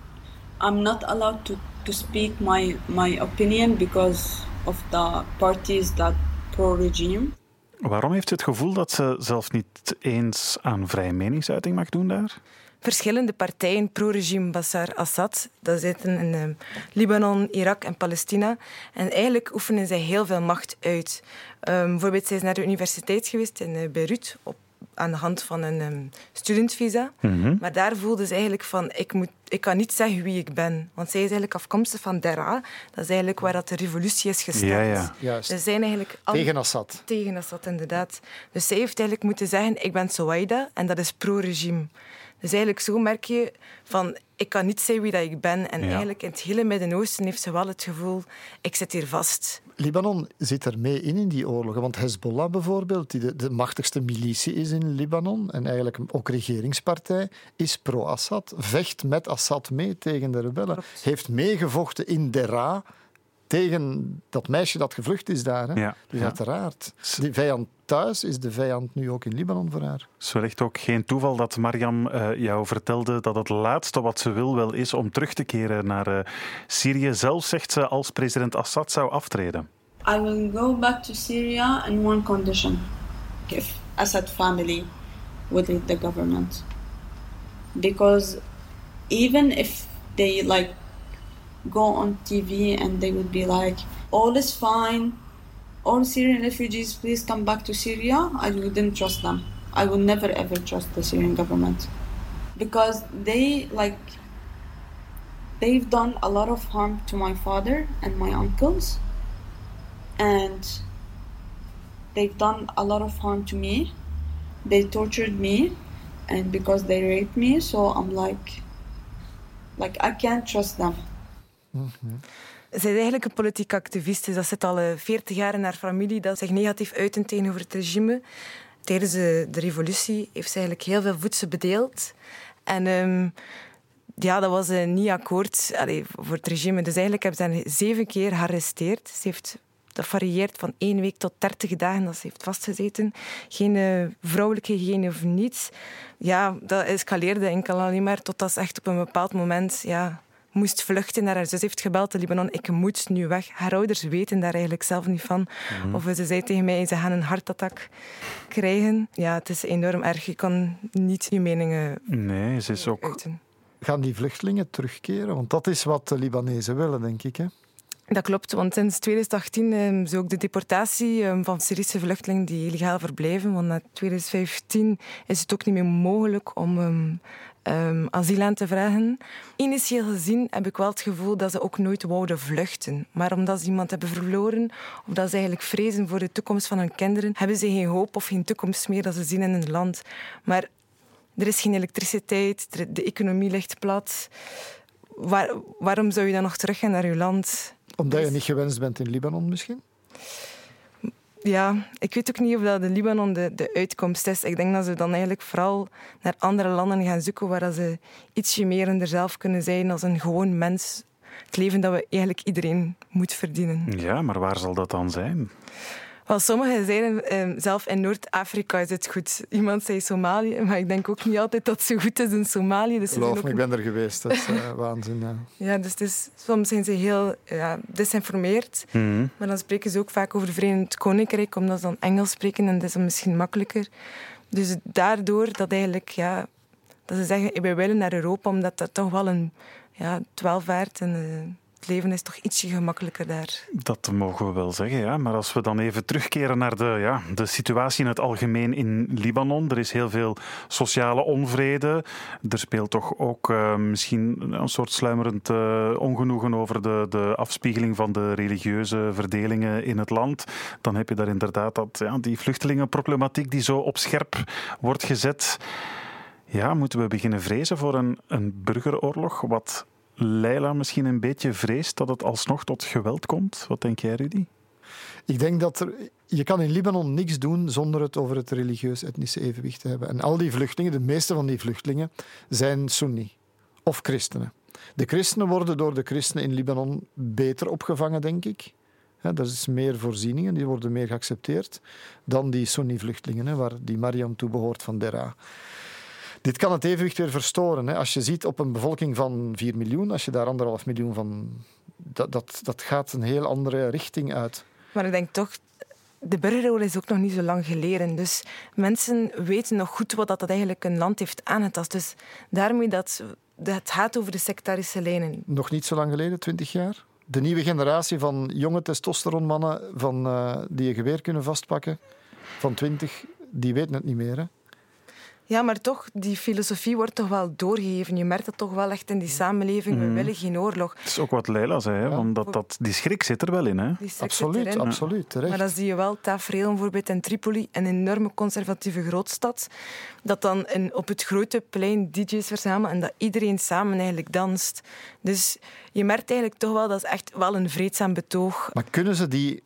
Speaker 10: I'm not allowed to, to speak my, my opinion because of the parties that pro-regime.
Speaker 2: Waarom heeft ze het gevoel dat ze zelf niet eens aan vrije meningsuiting mag doen daar?
Speaker 9: Verschillende partijen pro-regime Bashar Assad, dat zitten in um, Libanon, Irak en Palestina. En eigenlijk oefenen zij heel veel macht uit. Um, bijvoorbeeld, zij is naar de universiteit geweest in uh, Beirut op aan de hand van een um, studentvisa. Mm-hmm. Maar daar voelde ze eigenlijk van, ik, moet, ik kan niet zeggen wie ik ben. Want zij is eigenlijk afkomstig van Dera. Dat is eigenlijk waar dat de revolutie is gestart. Ja, ja.
Speaker 3: Juist.
Speaker 9: Ze zijn eigenlijk
Speaker 3: al... Tegen Assad.
Speaker 9: Tegen Assad, inderdaad. Dus zij heeft eigenlijk moeten zeggen, ik ben Sowaida en dat is pro-regime. Dus eigenlijk zo merk je van, ik kan niet zeggen wie dat ik ben. En ja. eigenlijk in het hele Midden-Oosten heeft ze wel het gevoel, ik zit hier vast.
Speaker 3: Libanon zit er mee in in die oorlogen. Want Hezbollah bijvoorbeeld, die de, de machtigste militie is in Libanon en eigenlijk ook regeringspartij, is pro-Assad. Vecht met Assad mee tegen de rebellen. Klopt. Heeft meegevochten in Dera tegen dat meisje dat gevlucht is daar. Hè? Ja. Dus ja. uiteraard. Die vijand thuis is de vijand nu ook in Libanon voor haar.
Speaker 2: Het is wellicht ook geen toeval dat Mariam uh, jou vertelde dat het laatste wat ze wil wel is om terug te keren naar uh, Syrië. Zelf zegt ze als president Assad zou aftreden.
Speaker 10: I will go back to Syria in one condition. If Assad family would lead the government. Because even if they like go on TV and they would be like, all is fine, all Syrian refugees, please come back to Syria, I wouldn't trust them. I would never ever trust the Syrian government. Because they like they've done a lot of harm to my father and my uncles. And they've done a lot of harm to me. They tortured me. And because they raped me so i'm like like i can't trust them
Speaker 9: Mm-hmm. Zij is eigenlijk een politiek activist. Dus dat zit al 40 jaar in haar familie dat zich negatief uiten tegenover het regime. Tijdens de, de revolutie heeft ze eigenlijk heel veel voedsel bedeeld. En ehm, ja, dat was uh, niet akkoord voor het regime. Dus eigenlijk hebben ze zeven keer gearresteerd. Ze heeft dat varieert van één week tot dertig dagen dat ze heeft vastgezeten. Geen uh, vrouwelijke hygiëne of niets. Ja, dat escaleerde enkel alleen maar totdat ze echt op een bepaald moment ja, moest vluchten naar haar zus heeft gebeld de Libanon. Ik moet nu weg. Haar ouders weten daar eigenlijk zelf niet van. Mhm. Of ze zei tegen mij, ze gaan een hartattack krijgen. Ja, het is enorm erg. Je kan niet je meningen
Speaker 2: Nee, ze is ook...
Speaker 9: Uiten.
Speaker 3: Gaan die vluchtelingen terugkeren? Want dat is wat de Libanezen willen, denk ik. Hè?
Speaker 9: Dat klopt, want sinds 2018 um, is ook de deportatie um, van Syrische vluchtelingen die illegaal verblijven. Want na 2015 is het ook niet meer mogelijk om um, um, asiel aan te vragen. Initieel gezien heb ik wel het gevoel dat ze ook nooit wouden vluchten. Maar omdat ze iemand hebben verloren, of dat ze eigenlijk vrezen voor de toekomst van hun kinderen, hebben ze geen hoop of geen toekomst meer dat ze zien in hun land. Maar er is geen elektriciteit, de economie ligt plat. Waar, waarom zou je dan nog teruggaan naar je land?
Speaker 3: Omdat je niet gewenst bent in Libanon misschien?
Speaker 9: Ja, ik weet ook niet of dat de Libanon de, de uitkomst is. Ik denk dat ze dan eigenlijk vooral naar andere landen gaan zoeken waar ze ietsje meer in zelf kunnen zijn als een gewoon mens. Het leven dat we eigenlijk iedereen moet verdienen.
Speaker 2: Ja, maar waar zal dat dan zijn?
Speaker 9: Wel, sommigen zeiden eh, zelf in Noord-Afrika is het goed. Iemand zei Somalië, maar ik denk ook niet altijd dat het zo goed is in Somalië.
Speaker 3: Dus Geloof me, ik ben er geweest. Dat is uh, <laughs> waanzin. Ja,
Speaker 9: ja dus soms zijn ze heel ja, desinformeerd.
Speaker 2: Mhm.
Speaker 9: Maar dan spreken ze ook vaak over het Verenigd Koninkrijk, omdat ze dan Engels spreken en dat is dan misschien makkelijker. Dus daardoor dat eigenlijk, ja, dat ze zeggen, wij willen naar Europa, omdat dat toch wel een ja, twaalfwaard en... Uh, leven is toch ietsje gemakkelijker daar.
Speaker 2: Dat mogen we wel zeggen, ja. Maar als we dan even terugkeren naar de, ja, de situatie in het algemeen in Libanon. Er is heel veel sociale onvrede. Er speelt toch ook uh, misschien een soort sluimerend uh, ongenoegen over de, de afspiegeling van de religieuze verdelingen in het land. Dan heb je daar inderdaad dat, ja, die vluchtelingenproblematiek die zo op scherp wordt gezet. Ja, moeten we beginnen vrezen voor een, een burgeroorlog? Wat Leila misschien een beetje vreest dat het alsnog tot geweld komt? Wat denk jij, Rudy?
Speaker 3: Ik denk dat er, je kan in Libanon niks doen zonder het over het religieus-etnische evenwicht te hebben. En al die vluchtelingen, de meeste van die vluchtelingen, zijn Sunni of christenen. De christenen worden door de christenen in Libanon beter opgevangen, denk ik. Er is meer voorzieningen, die worden meer geaccepteerd dan die Sunni-vluchtelingen, waar die Mariam toe behoort van Dera. Dit kan het evenwicht weer verstoren. Hè. Als je ziet op een bevolking van 4 miljoen, als je daar anderhalf miljoen van. Dat, dat, dat gaat een heel andere richting uit.
Speaker 9: Maar ik denk toch, de burgeroorlog is ook nog niet zo lang geleden. Dus mensen weten nog goed wat dat eigenlijk een land heeft aangetast. Dus daarmee dat het gaat over de sectarische lijnen.
Speaker 3: Nog niet zo lang geleden, 20 jaar? De nieuwe generatie van jonge testosteronmannen van, uh, die een geweer kunnen vastpakken, van 20, die weten het niet meer. Hè?
Speaker 9: Ja, maar toch, die filosofie wordt toch wel doorgegeven. Je merkt het toch wel echt in die samenleving. We mhm. willen geen oorlog.
Speaker 2: Dat is ook wat Leila zei, hè? want dat, dat, die schrik zit er wel in. Hè?
Speaker 3: Absoluut, absoluut. Terecht.
Speaker 9: Maar dan zie je wel tafereel bijvoorbeeld in Tripoli, een enorme conservatieve grootstad, dat dan in, op het grote plein DJ's verzamelen en dat iedereen samen eigenlijk danst. Dus je merkt eigenlijk toch wel, dat is echt wel een vreedzaam betoog.
Speaker 3: Maar kunnen ze die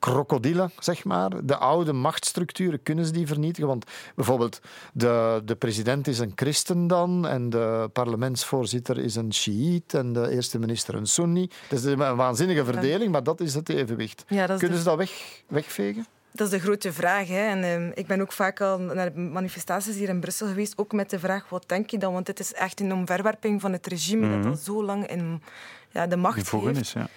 Speaker 3: krokodillen, zeg maar. De oude machtsstructuren kunnen ze die vernietigen. Want bijvoorbeeld de, de president is een christen dan en de parlementsvoorzitter is een Shiït en de eerste minister een Sunni. Dat is een waanzinnige verdeling, maar dat is het evenwicht. kunnen ze dat weg, wegvegen?
Speaker 9: Dat is de grote vraag. Hè. En, uh, ik ben ook vaak al naar manifestaties hier in Brussel geweest, ook met de vraag, wat denk je dan? Want dit is echt een omverwerping van het regime dat mhm. al zo lang in ja, de macht heeft.
Speaker 2: Is, ja.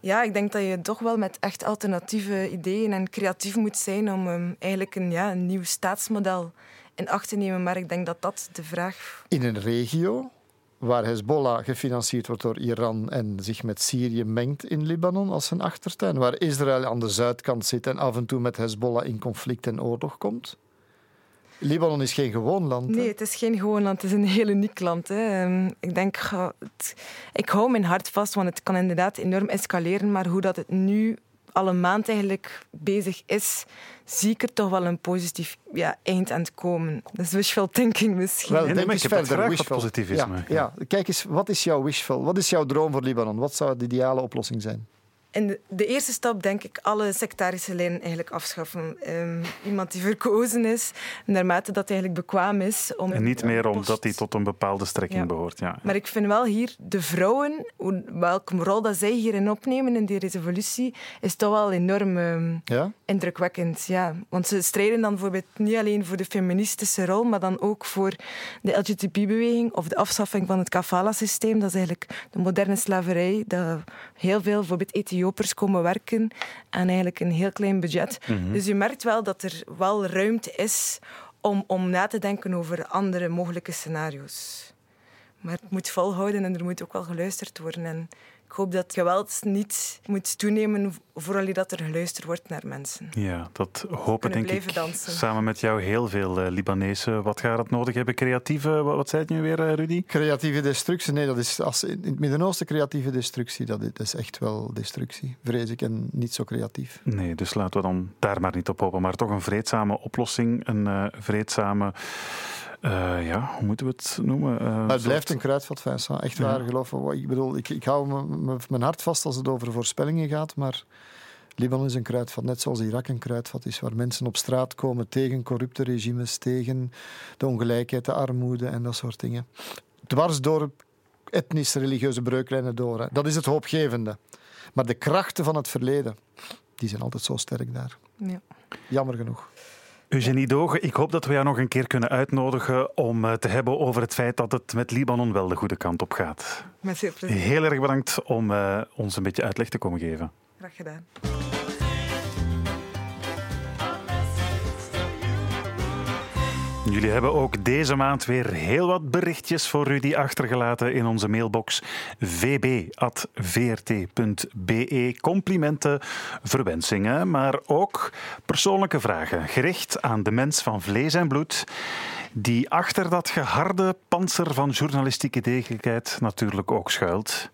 Speaker 9: Ja, ik denk dat je toch wel met echt alternatieve ideeën en creatief moet zijn om um, eigenlijk een, ja, een nieuw staatsmodel in acht te nemen. Maar ik denk dat dat de vraag...
Speaker 3: In een regio waar Hezbollah gefinancierd wordt door Iran en zich met Syrië mengt in Libanon als een achtertuin, waar Israël aan de zuidkant zit en af en toe met Hezbollah in conflict en oorlog komt? Libanon is geen gewoon land.
Speaker 9: Nee, het is geen gewoon land. Het is een heel uniek land. Hè. Ehm, ik denk, ik hou mijn hart vast, want het kan inderdaad enorm escaleren. Maar hoe dat het nu al een maand eigenlijk bezig is, zie ik er toch wel een positief ja, eind aan het komen. Dat is wishful thinking misschien.
Speaker 3: Wel,
Speaker 2: nee,
Speaker 3: denk eens verder. wishful.
Speaker 2: positivisme.
Speaker 3: Ja, ja. Kijk eens, wat is jouw wishful? Wat is jouw droom voor Libanon? Wat zou de ideale oplossing zijn?
Speaker 9: En de, de eerste stap, denk ik, alle sectarische lijnen eigenlijk afschaffen. Ehm, iemand die verkozen is, naarmate dat hij eigenlijk bekwaam is. Om
Speaker 2: En niet meer
Speaker 9: post-
Speaker 2: omdat hij tot een bepaalde strekking
Speaker 9: Ja.
Speaker 2: behoort. Ja.
Speaker 9: Maar ik vind wel hier, de vrouwen, welke rol dat zij hierin opnemen in die resolutie, is toch wel enorm ehm,
Speaker 3: Ja?
Speaker 9: indrukwekkend. Ja. Want ze strijden dan bijvoorbeeld niet alleen voor de feministische rol, maar dan ook voor de LGTB-beweging of de afschaffing van het kafala-systeem. Dat is eigenlijk de moderne slaverij, dat heel veel bijvoorbeeld Ethiopiërs komen werken aan eigenlijk een heel klein budget. Dus je merkt wel dat er wel ruimte is om, om na te denken over andere mogelijke scenario's. Maar het moet volhouden en er moet ook wel geluisterd worden. En ik hoop dat geweld niet moet toenemen vooral dat er geluisterd wordt naar mensen.
Speaker 2: Ja, dat hopen denk ik
Speaker 9: dansen.
Speaker 2: samen met jou heel veel eh, Libanezen. Wat gaat het nodig hebben? Creatieve, wat, wat zei het nu weer, eh, Rudy?
Speaker 3: Creatieve destructie, nee, dat is als, in het Midden-Oosten creatieve destructie, dat is, dat is echt wel destructie, vrees ik, en niet zo creatief.
Speaker 2: Nee, dus laten we dan daar maar niet op hopen. Maar toch een vreedzame oplossing, een eh, vreedzame... eh, ja, hoe moeten we het noemen? Eh,
Speaker 3: Maar het
Speaker 2: soort-
Speaker 3: blijft een kruidvat, Vincent. Echt
Speaker 2: Ja.
Speaker 3: waar, geloof me. Ik bedoel, ik, ik hou mijn hart vast als het over voorspellingen gaat, maar Libanon is een kruidvat, net zoals Irak een kruidvat is, waar mensen op straat komen tegen corrupte regimes, tegen de ongelijkheid, de armoede en dat soort dingen. Dwars door etnisch-religieuze breuklijnen door. Hè. Dat is het hoopgevende. Maar de krachten van het verleden, die zijn altijd zo sterk daar.
Speaker 9: Ja.
Speaker 3: Jammer genoeg.
Speaker 2: Eugenie Dogen, ik hoop dat we jou nog een keer kunnen uitnodigen om eh, te hebben over het feit dat het met Libanon wel de goede kant op gaat.
Speaker 9: Met veel plezier.
Speaker 2: Heel erg bedankt om eh, ons een beetje uitleg te komen geven.
Speaker 9: Graag gedaan.
Speaker 2: Jullie hebben ook deze maand weer heel wat berichtjes voor Rudy achtergelaten in onze mailbox vb.vrt.be. Complimenten, verwensingen, maar ook persoonlijke vragen gericht aan de mens van vlees en bloed die achter dat geharde panzer van journalistieke degelijkheid natuurlijk ook schuilt.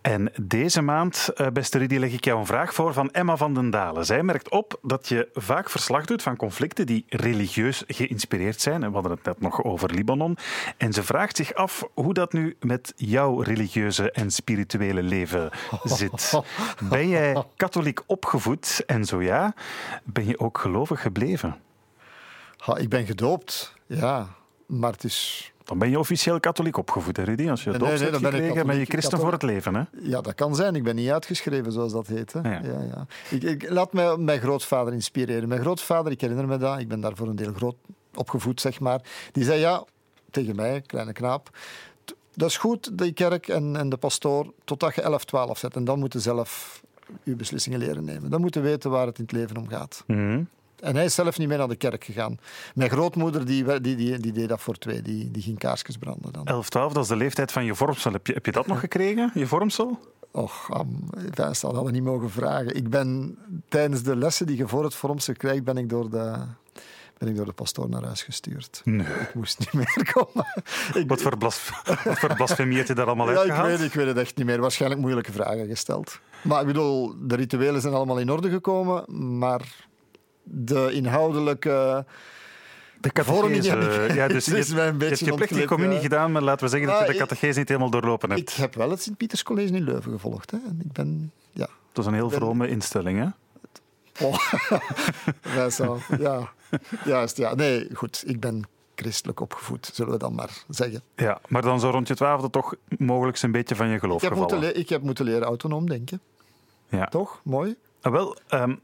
Speaker 2: En deze maand, eh, beste Rudy, leg ik jou een vraag voor van Emma van den Dalen. Zij merkt op dat je vaak verslag doet van conflicten die religieus geïnspireerd zijn. En we hadden het net nog over Libanon. En ze vraagt zich af hoe dat nu met jouw religieuze en spirituele leven <laughs> zit. Ben jij katholiek opgevoed? En zo ja, ben je ook gelovig gebleven?
Speaker 3: Ha, ik ben gedoopt, ja, maar het is
Speaker 2: Dan ben je officieel katholiek opgevoed, hè, Rudy? Als je
Speaker 3: Nee,
Speaker 2: doop
Speaker 3: nee,
Speaker 2: hebt
Speaker 3: dan ben ik
Speaker 2: gekregen, ben je christen voor het leven. Hè?
Speaker 3: Ja, dat kan zijn. Ik ben niet uitgeschreven, zoals dat heet. Hè.
Speaker 2: Ja.
Speaker 3: Ja. Ja, Ik, ik laat mij mijn grootvader inspireren. Mijn grootvader, ik herinner me dat, ik ben daar voor een deel groot opgevoed, zeg maar. Die zei ja, tegen mij, kleine knaap, "T- dat is goed, die kerk en, en de pastoor, totdat je 11, 12 zet. En dan moet je zelf je beslissingen leren nemen. Dan moet je weten waar het in het leven om gaat.
Speaker 2: Mhm.
Speaker 3: En hij is zelf niet meer naar de kerk gegaan. Mijn grootmoeder die, die, die, die deed dat voor twee. Die, die ging kaarsjes branden dan.
Speaker 2: 11, 12, dat is de leeftijd van je vormsel. Heb je, heb je dat nog gekregen, je vormsel?
Speaker 3: Och, am, dat hadden we niet mogen vragen. Ik ben tijdens de lessen die je voor het vormsel krijgt, ben ik door de, ben ik door de pastoor naar huis gestuurd.
Speaker 2: Nee.
Speaker 3: Ik moest niet meer komen. Ik,
Speaker 2: Wat voor, blas, wat voor blasfemie heb je daar allemaal <laughs>
Speaker 3: ja, ik
Speaker 2: uitgehaald?
Speaker 3: weet, ik weet het echt niet meer. Waarschijnlijk moeilijke vragen gesteld. Maar ik bedoel, de rituelen zijn allemaal in orde gekomen, maar de inhoudelijke...
Speaker 2: De catechese.
Speaker 3: heb ik-
Speaker 2: Ja, dus <laughs> je,
Speaker 3: een
Speaker 2: je hebt je plichtige
Speaker 3: ontglipt,
Speaker 2: communie
Speaker 3: ja.
Speaker 2: gedaan, maar laten we zeggen dat je de
Speaker 3: ik-
Speaker 2: catechese niet helemaal doorlopen
Speaker 3: Ik
Speaker 2: hebt.
Speaker 3: heb wel het Sint-Pieters College in Leuven gevolgd. Hè. En ik ben... Ja.
Speaker 2: Dat is een heel
Speaker 3: ben-
Speaker 2: vrome instelling, hè?
Speaker 3: Oh. <laughs> Vincent, ja. Juist, ja. Nee, goed. Ik ben christelijk opgevoed, zullen we dan maar zeggen.
Speaker 2: Ja, maar dan zo rond je twaalfde toch mogelijk een beetje van je geloof
Speaker 3: Ik heb, moeten
Speaker 2: gevallen.
Speaker 3: ik heb moeten leren autonoom denken.
Speaker 2: Ja.
Speaker 3: Toch? Mooi.
Speaker 2: Ah, Wel, ehm,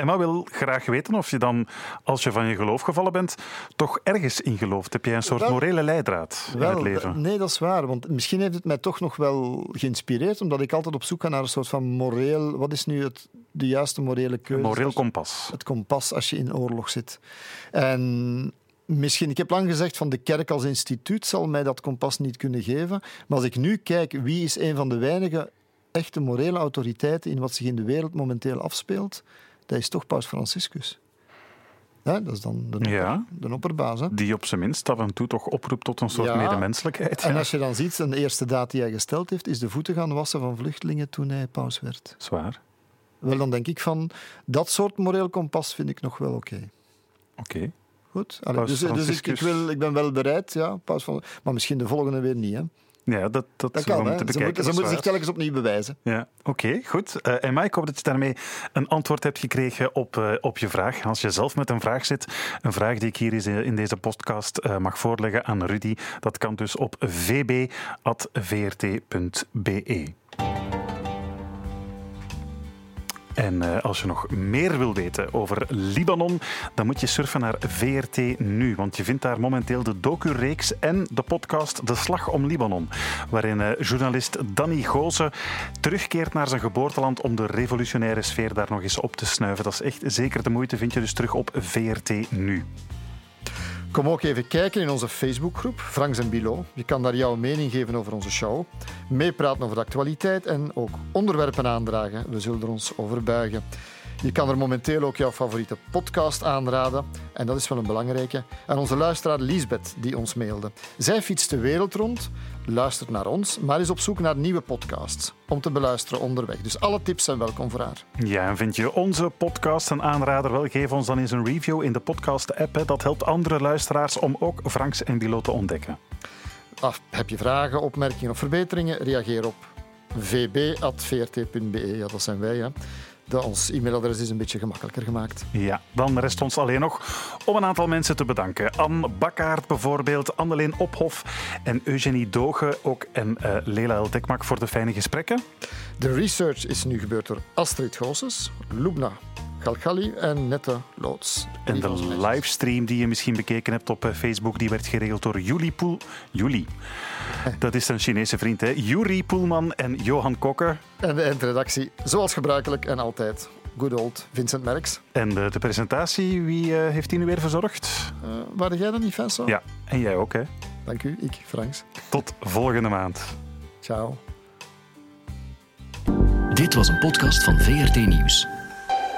Speaker 2: Emma wil graag weten of je dan, als je van je geloof gevallen bent, toch ergens in gelooft. Heb jij een soort
Speaker 3: Wel-
Speaker 2: morele leidraad in het leven?
Speaker 3: Nee, dat is waar. Want misschien heeft het mij toch nog wel geïnspireerd, omdat ik altijd op zoek ga naar een soort van moreel... Wat is nu het, de juiste morele keuze?
Speaker 2: Moreel kompas.
Speaker 3: het kompas als je in oorlog zit. En misschien, ik heb lang gezegd van de kerk als instituut zal mij dat kompas niet kunnen geven. Maar als ik nu kijk wie is een van de weinige echte morele autoriteiten in wat zich in de wereld momenteel afspeelt, dat is toch Paus Franciscus. Ja, dat is dan de, opper,
Speaker 2: Ja.
Speaker 3: de opperbaas. Hè?
Speaker 2: Die op zijn minst af en toe toch oproept tot een soort
Speaker 3: Ja.
Speaker 2: medemenselijkheid.
Speaker 3: En als je dan ziet, een eerste daad die hij gesteld heeft, is de voeten gaan wassen van vluchtelingen toen hij paus werd.
Speaker 2: Zwaar.
Speaker 3: wel dan denk ik van dat soort moreel kompas vind ik nog wel oké.
Speaker 2: Oké.
Speaker 3: Goed. Allee, dus dus ik, ik, wil, ik ben wel bereid, ja, paus van, maar misschien de volgende weer niet. Hè.
Speaker 2: Ja, dat, dat,
Speaker 3: dat kan. Ze, moeten, ze moeten zich telkens opnieuw bewijzen.
Speaker 2: Ja, oké, goed. Uh, en Mike, ik hoop dat je daarmee een antwoord hebt gekregen op, uh, op je vraag. Als je zelf met een vraag zit, een vraag die ik hier in deze podcast uh, mag voorleggen aan Rudy, dat kan dus op vb.vrt.be. En uh, als je nog meer wil weten over Libanon, dan moet je surfen naar VRT Nu. Want je vindt daar momenteel de docu-reeks en de podcast De Slag om Libanon. Waarin uh, journalist Danny Goosen terugkeert naar zijn geboorteland om de revolutionaire sfeer daar nog eens op te snuiven. Dat is echt zeker de moeite, vind je dus terug op VRT Nu.
Speaker 3: Kom ook even kijken in onze Facebookgroep, Franks en Bilo. Je kan daar jouw mening geven over onze show, meepraten over de actualiteit en ook onderwerpen aandragen. We zullen er ons over buigen. Je kan er momenteel ook jouw favoriete podcast aanraden. En dat is wel een belangrijke. En onze luisteraar Liesbeth, die ons mailde. Zij fietst de wereld rond, luistert naar ons, maar is op zoek naar nieuwe podcasts om te beluisteren onderweg. Dus alle tips zijn welkom voor haar.
Speaker 2: Ja, en vind je onze podcast een aanrader? Wel, geef ons dan eens een review in de podcast-app. Dat helpt andere luisteraars om ook Franks en Bilo te ontdekken.
Speaker 3: Af, heb je vragen, opmerkingen of verbeteringen? Reageer op vb.vrt.be. Ja, dat zijn wij. Hè dat ons e-mailadres is een beetje gemakkelijker gemaakt.
Speaker 2: Ja, dan rest ons alleen nog om een aantal mensen te bedanken. Anne Bakkaert bijvoorbeeld, Anneleen Ophof en Eugenie Doge ook en uh, Lela El Dekmak voor de fijne gesprekken.
Speaker 3: De research is nu gebeurd door Astrid Goossens, Lubna Galgali en Nette Loods.
Speaker 2: En de livestream die je misschien bekeken hebt op eh, Facebook, die werd geregeld door Juli Poel... Juli. <laughs> Dat is een Chinese vriend, hè? Juri Poelman en Johan Kokker.
Speaker 3: En de eindredactie, zoals gebruikelijk en altijd. Good old Vincent Merks.
Speaker 2: En de, de presentatie, wie uh, heeft die nu weer verzorgd?
Speaker 3: Uh, waren jij dan niet, Vincent?
Speaker 2: Ja, en jij ook, hè?
Speaker 3: Dank u, ik, Franks.
Speaker 2: Tot volgende maand.
Speaker 3: Ciao.
Speaker 11: Dit was een podcast van VRT Nieuws.